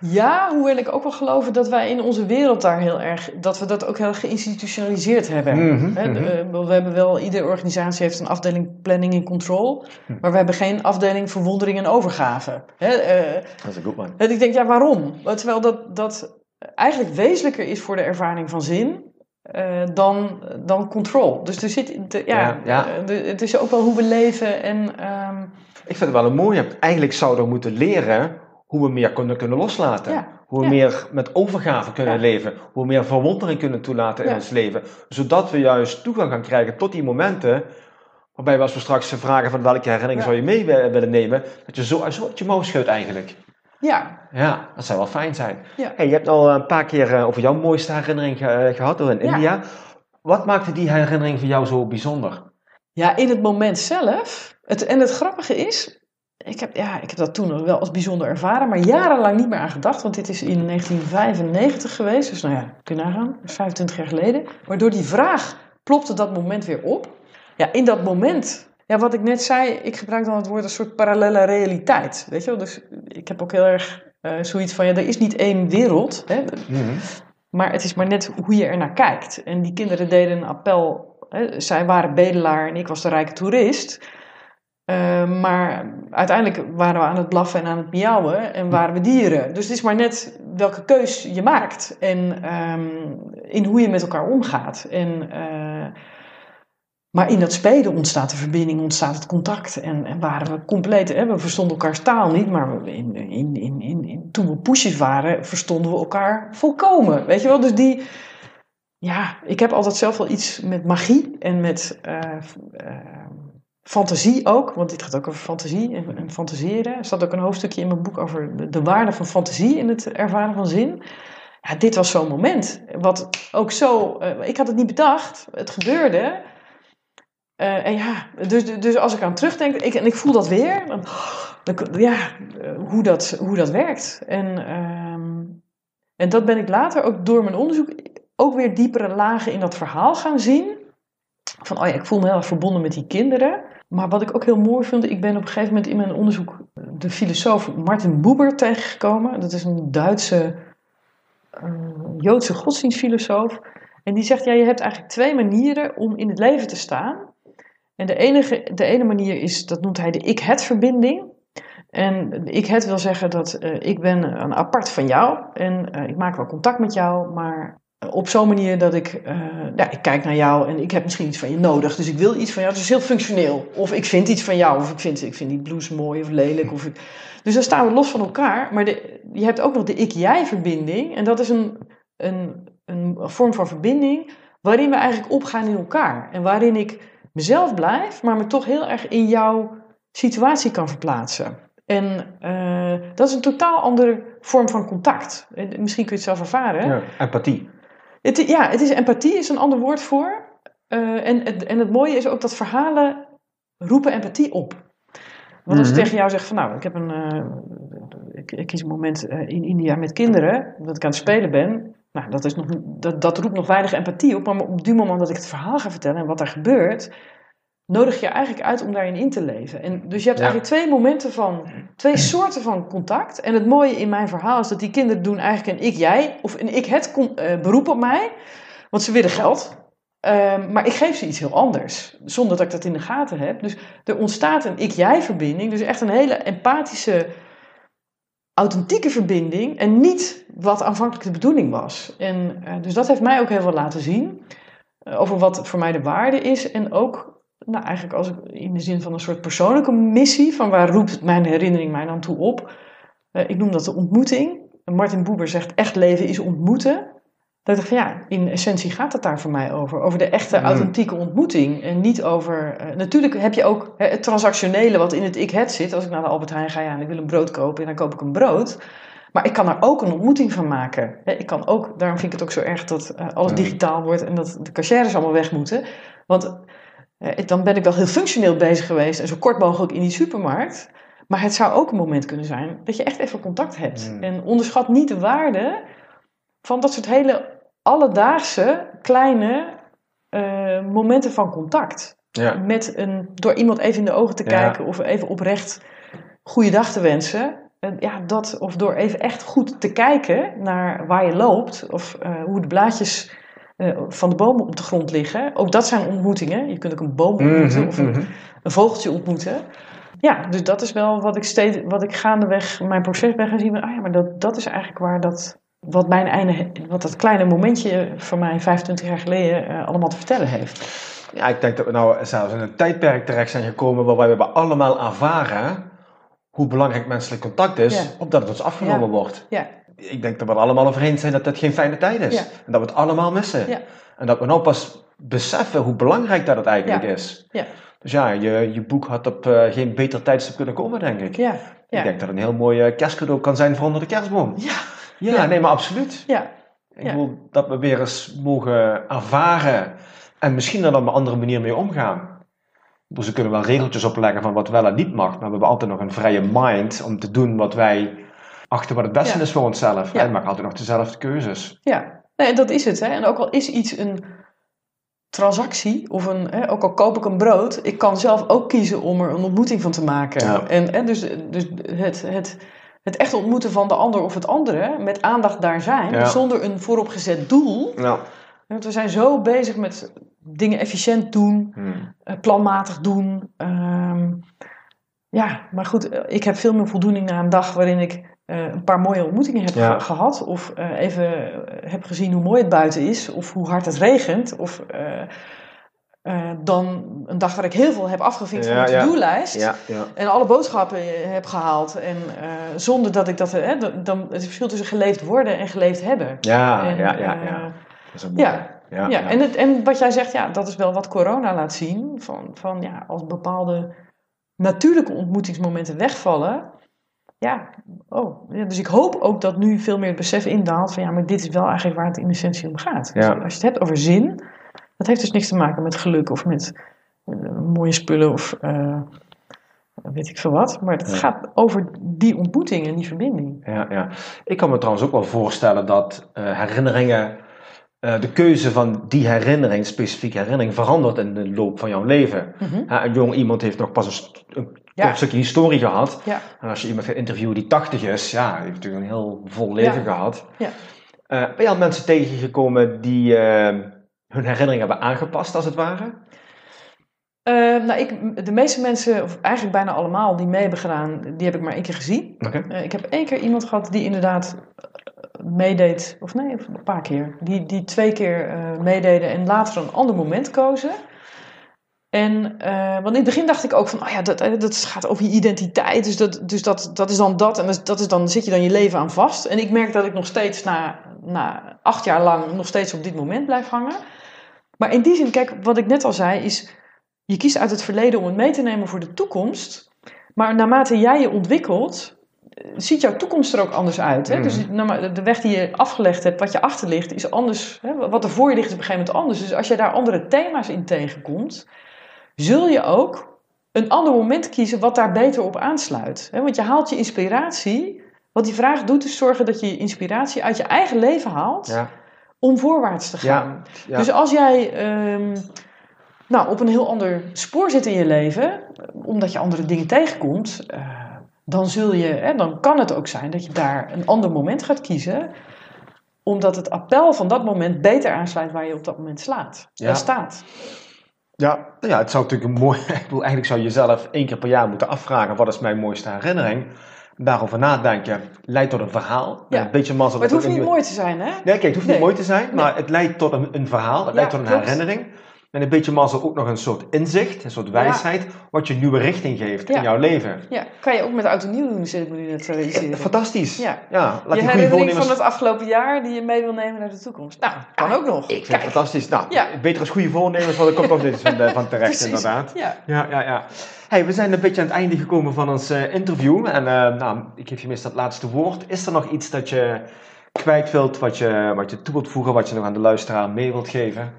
S2: Ja, hoewel ik ook wel geloof dat wij in onze wereld daar heel erg, dat we dat ook heel erg geïnstitutionaliseerd hebben.
S1: Mhm,
S2: de-
S1: mhm.
S2: eh, we hebben wel, iedere organisatie heeft een afdeling planning en control,
S1: Hm.
S2: maar we hebben geen afdeling verwondering en overgave. Hè, eh,
S1: Dat is een goed man.
S2: en ik denk, ja, waarom? Terwijl dat, dat eigenlijk wezenlijker is voor de ervaring van zin eh, dan, dan control. Dus er zit, de- ja,
S1: Ja, ja.
S2: de- het is ook wel hoe we leven en ehm,
S1: Ik vind het wel een mooie. Eigenlijk zouden we moeten leren hoe we meer kunnen, kunnen loslaten.
S2: Ja,
S1: Hoe we
S2: ja.
S1: meer met overgave kunnen
S2: Ja.
S1: leven. Hoe we meer verwondering kunnen toelaten in ons leven. Zodat we juist toegang gaan krijgen tot die momenten. Waarbij we als we straks vragen van welke herinnering zou je mee wi- willen nemen. Dat je zo, zo uit je mouw schudt eigenlijk.
S2: ja,
S1: Ja, dat zou wel fijn zijn. Hey, je hebt al een paar keer eh, over jouw mooiste herinnering ge- eh, gehad door in. India. Wat maakte die herinnering voor jou zo bijzonder?
S2: Ja, in het moment zelf. Het, en het grappige is, ik heb, ja, ik heb dat toen wel als bijzonder ervaren, maar jarenlang niet meer aan gedacht. Want dit is in 1995 geweest, dus nou ja, kun je nagaan, dat is 25 jaar geleden. Maar door die vraag plopte dat moment weer op. Ja, in dat moment, ja, wat ik net zei, ik gebruik dan het woord een soort parallele realiteit. Weet je wel, dus ik heb ook heel erg eh, zoiets van, ja, er is niet één wereld. Hè? Maar het is maar net hoe je er naar kijkt. En die kinderen deden een appel. Hè, zij waren bedelaar en ik was de rijke toerist. Eh, maar uiteindelijk waren we aan het blaffen en aan het miauwen en waren we dieren. Dus het is maar net welke keus je maakt en ehm, in hoe je met elkaar omgaat. En, eh, maar in dat spelen ontstaat de verbinding, ontstaat het contact. En, en waren we compleet, hè, we verstonden elkaars taal niet, maar in, in, in, in- toen we poesjes waren, verstonden we elkaar volkomen. Weet je wel, dus die, ja, ik heb altijd zelf wel iets met magie en met eh, eh, fantasie ook, want dit gaat ook over fantasie en, en fantaseren. Er staat ook een hoofdstukje in mijn boek over de, de waarde van fantasie in het ervaren van zin. Ja, dit was zo'n moment. Wat ook zo, eh, ik had het niet bedacht, het gebeurde. Eh, en ja, dus, dus als ik aan terugdenk, ik, en ik voel dat weer, dan, dan- ja, eh, hoe dat, hoe dat werkt. En, ehm, en dat ben ik later ook door mijn onderzoek ook weer diepere lagen in dat verhaal gaan zien. Van, oh ja, ik voel me heel erg verbonden met die kinderen. Maar wat ik ook heel mooi vind, ik ben op een gegeven moment in mijn onderzoek de filosoof Martin Buber tegengekomen. Dat is een Duitse, eh, Joodse godsdienstfilosoof. En die zegt, ja, je hebt eigenlijk twee manieren om in het leven te staan. En de, enige, de ene manier is, dat noemt hij de ik-het-verbinding. En ik-het wil zeggen dat eh, ik ben een apart van jou. En eh, ik maak wel contact met jou, maar op zo'n manier dat ik, eh, ja, ik kijk naar jou en ik heb misschien iets van je nodig. Dus ik wil iets van jou. Het is heel functioneel. Of ik vind iets van jou, of ik vind, ik vind die blouse mooi of lelijk. Of ik... Dus dan staan we los van elkaar. Maar je hebt ook nog de ik-jij-verbinding. En dat is een, een, een vorm van verbinding waarin we eigenlijk opgaan in elkaar. En waarin ik mezelf blijf, maar me toch heel erg in jouw situatie kan verplaatsen. En eh, dat is een totaal andere vorm van contact. En misschien kun je het zelf ervaren.
S1: Ja, empathie.
S2: Het, ja, het is empathie, is een ander woord voor. Eh, en, het, en het mooie is ook dat verhalen roepen empathie op. Want als ik
S1: Mhm.
S2: tegen jou zeg van nou, ik heb een, eh, ik, ik kies een moment eh, in India met kinderen, dat ik aan het spelen ben. Nou, dat, is nog, dat, dat roept nog weinig empathie op, maar op die moment dat ik het verhaal ga vertellen en wat er gebeurt, nodig je eigenlijk uit om daarin in te leven. En dus je hebt
S1: Ja.
S2: eigenlijk twee momenten van, twee soorten van contact. En het mooie in mijn verhaal is dat die kinderen doen eigenlijk een ik-jij of een ik-het eh, beroep op mij. Want ze willen geld. Ehm, maar ik geef ze iets heel anders, zonder dat ik dat in de gaten heb. Dus er ontstaat een ik-jij-verbinding. Dus echt een hele empathische, authentieke verbinding. En niet wat aanvankelijk de bedoeling was. En, eh, dus dat heeft mij ook heel veel laten zien. eh, over wat voor mij de waarde is. En ook nou eigenlijk als ik, in de zin van een soort persoonlijke missie, van waar roept mijn herinnering mij dan toe op. Eh, ik noem dat de ontmoeting. En Martin Buber zegt echt leven is ontmoeten. Dat ik dacht van ja, in essentie gaat het daar voor mij over. Over de echte,
S1: Mm.
S2: authentieke ontmoeting. En niet over... eh, natuurlijk heb je ook hè, het transactionele wat in het ik-het zit. Als ik naar de Albert Heijn ga ja, en ik wil een brood kopen en dan koop ik een brood. Maar ik kan daar ook een ontmoeting van maken. Hè, Ik kan ook, daarom vind ik het ook zo erg dat eh, alles
S1: Mm.
S2: digitaal wordt en dat de cashiers allemaal weg moeten. Want dan ben ik wel heel functioneel bezig geweest en zo kort mogelijk in die supermarkt. Maar het zou ook een moment kunnen zijn dat je echt even contact hebt.
S1: Mm.
S2: En onderschat niet de waarde van dat soort hele alledaagse, kleine eh, momenten van contact.
S1: Ja.
S2: Met een, door iemand even in de ogen te
S1: Ja.
S2: kijken of even oprecht goeiedag te wensen. En ja, dat, of door even echt goed te kijken naar waar je loopt. Of eh, hoe de blaadjes eh, van de bomen op de grond liggen. Ook dat zijn ontmoetingen. Je kunt ook een boom ontmoeten
S1: Mhm,
S2: of een,
S1: mhm.
S2: een vogeltje ontmoeten. Ja, dus dat is wel wat ik, steeds, wat ik gaandeweg mijn proces ben gaan zien. van, Ah ja, maar dat, dat is eigenlijk waar dat, wat mijn einde, wat dat kleine momentje van mij 25 jaar geleden eh, allemaal te vertellen heeft.
S1: Ja, ik denk dat we nou zelfs in een tijdperk terecht zijn gekomen waarbij we allemaal ervaren hoe belangrijk menselijk contact is,
S2: Ja.
S1: opdat het ons afgenomen
S2: Ja.
S1: wordt.
S2: Ja,
S1: Ik denk dat we allemaal over eens zijn dat dat geen fijne tijd is.
S2: Ja.
S1: En dat we het allemaal missen.
S2: Ja.
S1: En dat we nou pas beseffen hoe belangrijk dat het eigenlijk
S2: Ja.
S1: is.
S2: Ja.
S1: Dus ja, je, je boek had op eh, geen beter tijdstip kunnen komen, denk ik. Ik denk dat het een heel mooi kerstcadeau kan zijn voor onder de kerstboom.
S2: Ja,
S1: nee, maar absoluut.
S2: ja,
S1: Ik wil dat we weer eens mogen ervaren en misschien er dan op een andere manier mee omgaan. Dus we kunnen wel regeltjes opleggen van wat wel en niet mag, maar we hebben altijd nog een vrije mind om te doen wat wij achter wat het beste
S2: Ja.
S1: is voor onszelf.
S2: Ja.
S1: Maken altijd nog dezelfde keuzes.
S2: ja. Nee, dat is het. Hè. En ook al is iets een transactie, of een, hè, ook al koop ik een brood, ik kan zelf ook kiezen om er een ontmoeting van te maken.
S1: Ja.
S2: En, en dus, dus het, het, het echt ontmoeten van de ander of het andere, met aandacht daar zijn,
S1: Ja.
S2: zonder een vooropgezet doel.
S1: Nou,
S2: Want we zijn zo bezig met dingen efficiënt doen,
S1: hmm.
S2: eh, planmatig doen. Ehm, ja, maar goed, ik heb veel meer voldoening na een dag waarin ik eh, een paar mooie ontmoetingen heb
S1: Ja.
S2: gehad. Of eh, even eh, heb gezien hoe mooi het buiten is. Of hoe hard het regent. Of dan een dag waar ik heel veel heb afgevinkt
S1: Ja,
S2: van
S1: ja.
S2: to-do-lijst.
S1: ja.
S2: En alle boodschappen heb gehaald. En zonder dat ik dat... dan, het verschil tussen geleefd worden en geleefd hebben.
S1: Ja,
S2: En,
S1: ja, ja, ja. Dat is een
S2: ja,
S1: ja,
S2: ja, En, het, en wat jij zegt, ja, dat is wel wat corona laat zien. Van, van ja, als bepaalde natuurlijke ontmoetingsmomenten wegvallen. Ja, oh. Ja, dus ik hoop ook dat nu veel meer het besef indaalt van ja, maar dit is wel eigenlijk waar het in essentie om gaat. Dus als je het hebt over zin, dat heeft dus niks te maken met geluk of met eh, mooie spullen of eh, weet ik veel wat. Maar het
S1: Ja.
S2: gaat over die ontmoeting en die verbinding.
S1: Ja, ja. Ik kan me trouwens ook wel voorstellen dat eh, herinneringen, de keuze van die herinnering, specifieke herinnering, verandert in de loop van jouw leven.
S2: Mhm.
S1: Ja, een jong iemand heeft nog pas een
S2: Ja.
S1: kort stukje historie gehad.
S2: Ja.
S1: En als je iemand gaat interviewen die 80 is, ja, die heeft natuurlijk een heel vol leven
S2: Ja.
S1: gehad.
S2: Ja.
S1: Eh, ben je al mensen tegengekomen die eh, hun herinnering hebben aangepast, als het ware?
S2: Eh, nou, ik, de meeste mensen, of eigenlijk bijna allemaal die mee hebben gedaan, die heb ik maar één keer gezien.
S1: Oké.
S2: Eh, ik heb één keer iemand gehad die inderdaad eh, meedeed, of nee, een paar keer, die, die twee keer meededen en later een ander moment kozen. En, eh, want in het begin dacht ik ook van, oh ja, dat, eh, dat gaat over je identiteit, dus, dat, dus dat, dat is dan dat en dat, is- dat is dan zit je dan je leven aan vast. En ik merk dat ik nog steeds na, na acht jaar lang nog steeds op dit moment blijf hangen. Maar in die zin, kijk, wat ik net al zei, is je kiest uit het verleden om het mee te nemen voor de toekomst. Maar naarmate jij je ontwikkelt, eh, ziet jouw toekomst er ook anders uit. Hè? Dus naarma- de weg die je afgelegd hebt, wat je achter ligt, is anders. Hè? Wat er voor je ligt is op een gegeven moment anders. Dus als je daar andere thema's in tegenkomt, zul je ook een ander moment kiezen wat daar beter op aansluit. Want je haalt je inspiratie. Wat die vraag doet, is zorgen dat je je inspiratie uit je eigen leven haalt
S1: Ja.
S2: om voorwaarts te gaan.
S1: Ja. ja.
S2: Dus als jij ehm, nou, op een heel ander spoor zit in je leven, omdat je andere dingen tegenkomt, eh, dan, zul je, hè, dan kan het ook zijn dat je daar een ander moment gaat kiezen, omdat het appel van dat moment beter aansluit waar je op dat moment slaat,
S1: Ja.
S2: eh, staat.
S1: Ja, nou ja, het zou natuurlijk een mooi. *laughs* Ik bedoel, eigenlijk zou je jezelf één keer per jaar moeten afvragen: wat is mijn mooiste herinnering? Daarover nadenken leidt tot een verhaal.
S2: Ja.
S1: Een beetje mazzel.
S2: Maar het hoeft niet mooi te zijn, hè?
S1: Nee, kijk, het hoeft
S2: Nee.
S1: niet mooi te zijn, maar het leidt tot een, een verhaal. Het
S2: Ja,
S1: leidt tot een
S2: klopt.
S1: herinnering. En een beetje mazzel ook nog een soort inzicht, een soort wijsheid, wat je nieuwe richting geeft
S2: Ja.
S1: in jouw leven.
S2: Ja, kan je ook met oud en nieuw doen, zit ik me nu net te realiseren.
S1: Fantastisch.
S2: Ja.
S1: ja laat
S2: je
S1: die
S2: herinnering van het afgelopen jaar die je mee wil nemen naar de toekomst. Nou, kan ook nog.
S1: Ik vind het fantastisch. Nou,
S2: Ja.
S1: beter als goede voornemens, want er komt nog dit van, eh, van terecht
S2: Precies.
S1: inderdaad.
S2: Ja.
S1: Ja, ja, ja. Hey, we zijn een beetje aan het einde gekomen van ons eh, interview. En eh, nou, ik geef je meestal het laatste woord. Is er nog iets dat je kwijt wilt, wat je, wat je toe wilt voegen, wat je nog aan de luisteraar mee wilt geven?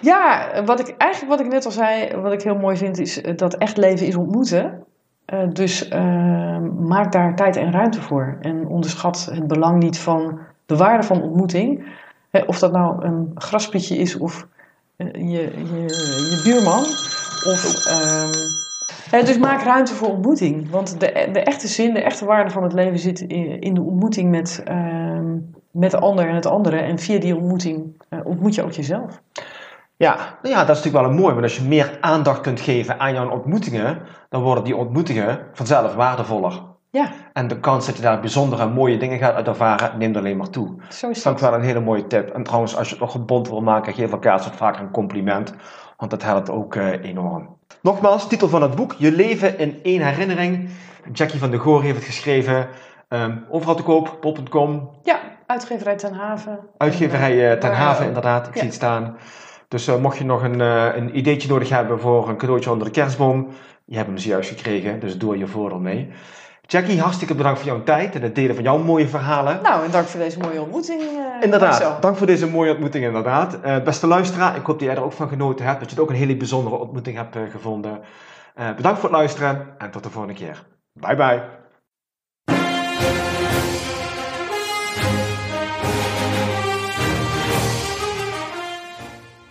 S2: Ja, wat ik, eigenlijk wat ik net al zei, wat ik heel mooi vind, is eh, dat echt leven is ontmoeten. Eh, dus eh, maak daar tijd en ruimte voor. En onderschat het belang niet van de waarde van ontmoeting. Hè, of dat nou een graspietje is of eh, je, je, je buurman. Of, ehm, dus maak ruimte voor ontmoeting. Want de, de echte zin, de echte waarde van het leven zit in, in de ontmoeting met, ehm, met de ander en het andere. En via die ontmoeting eh, ontmoet je ook jezelf.
S1: Ja, nou ja, dat is natuurlijk wel een mooi, want als je meer aandacht kunt geven aan jouw ontmoetingen, dan worden die ontmoetingen vanzelf waardevoller.
S2: Ja,
S1: En de kans dat je daar bijzondere en mooie dingen gaat uit ervaren, neemt alleen maar toe.
S2: zo is
S1: Dat is wel een hele mooie tip. En trouwens, als je het nog gebond wil maken, geef elkaar wat vaker een compliment. Want dat helpt ook eh, enorm. Nogmaals, titel van het boek: Je leven in één herinnering. Jackie van de Goor heeft het geschreven. Ehm, overal te koop, pop.com.
S2: Ja, uitgeverij Ten Haven.
S1: Uitgeverij eh, Ten. Haven, inderdaad. Ik
S2: Ja.
S1: zie het staan. Dus eh, mocht je nog een, eh, een ideetje nodig hebben voor een cadeautje onder de kerstboom, je hebt hem zojuist gekregen, dus doe je voordeel mee. Jackie, hartstikke bedankt voor jouw tijd en het delen van jouw mooie verhalen.
S2: Nou, en dank voor deze mooie ontmoeting. eh,
S1: Inderdaad, dank voor deze mooie ontmoeting inderdaad. Eh, beste luisteraar, ik hoop dat jij er ook van genoten hebt, dat je het ook een hele bijzondere ontmoeting hebt gevonden. Bedankt voor het luisteren en tot de volgende keer. Bye bye.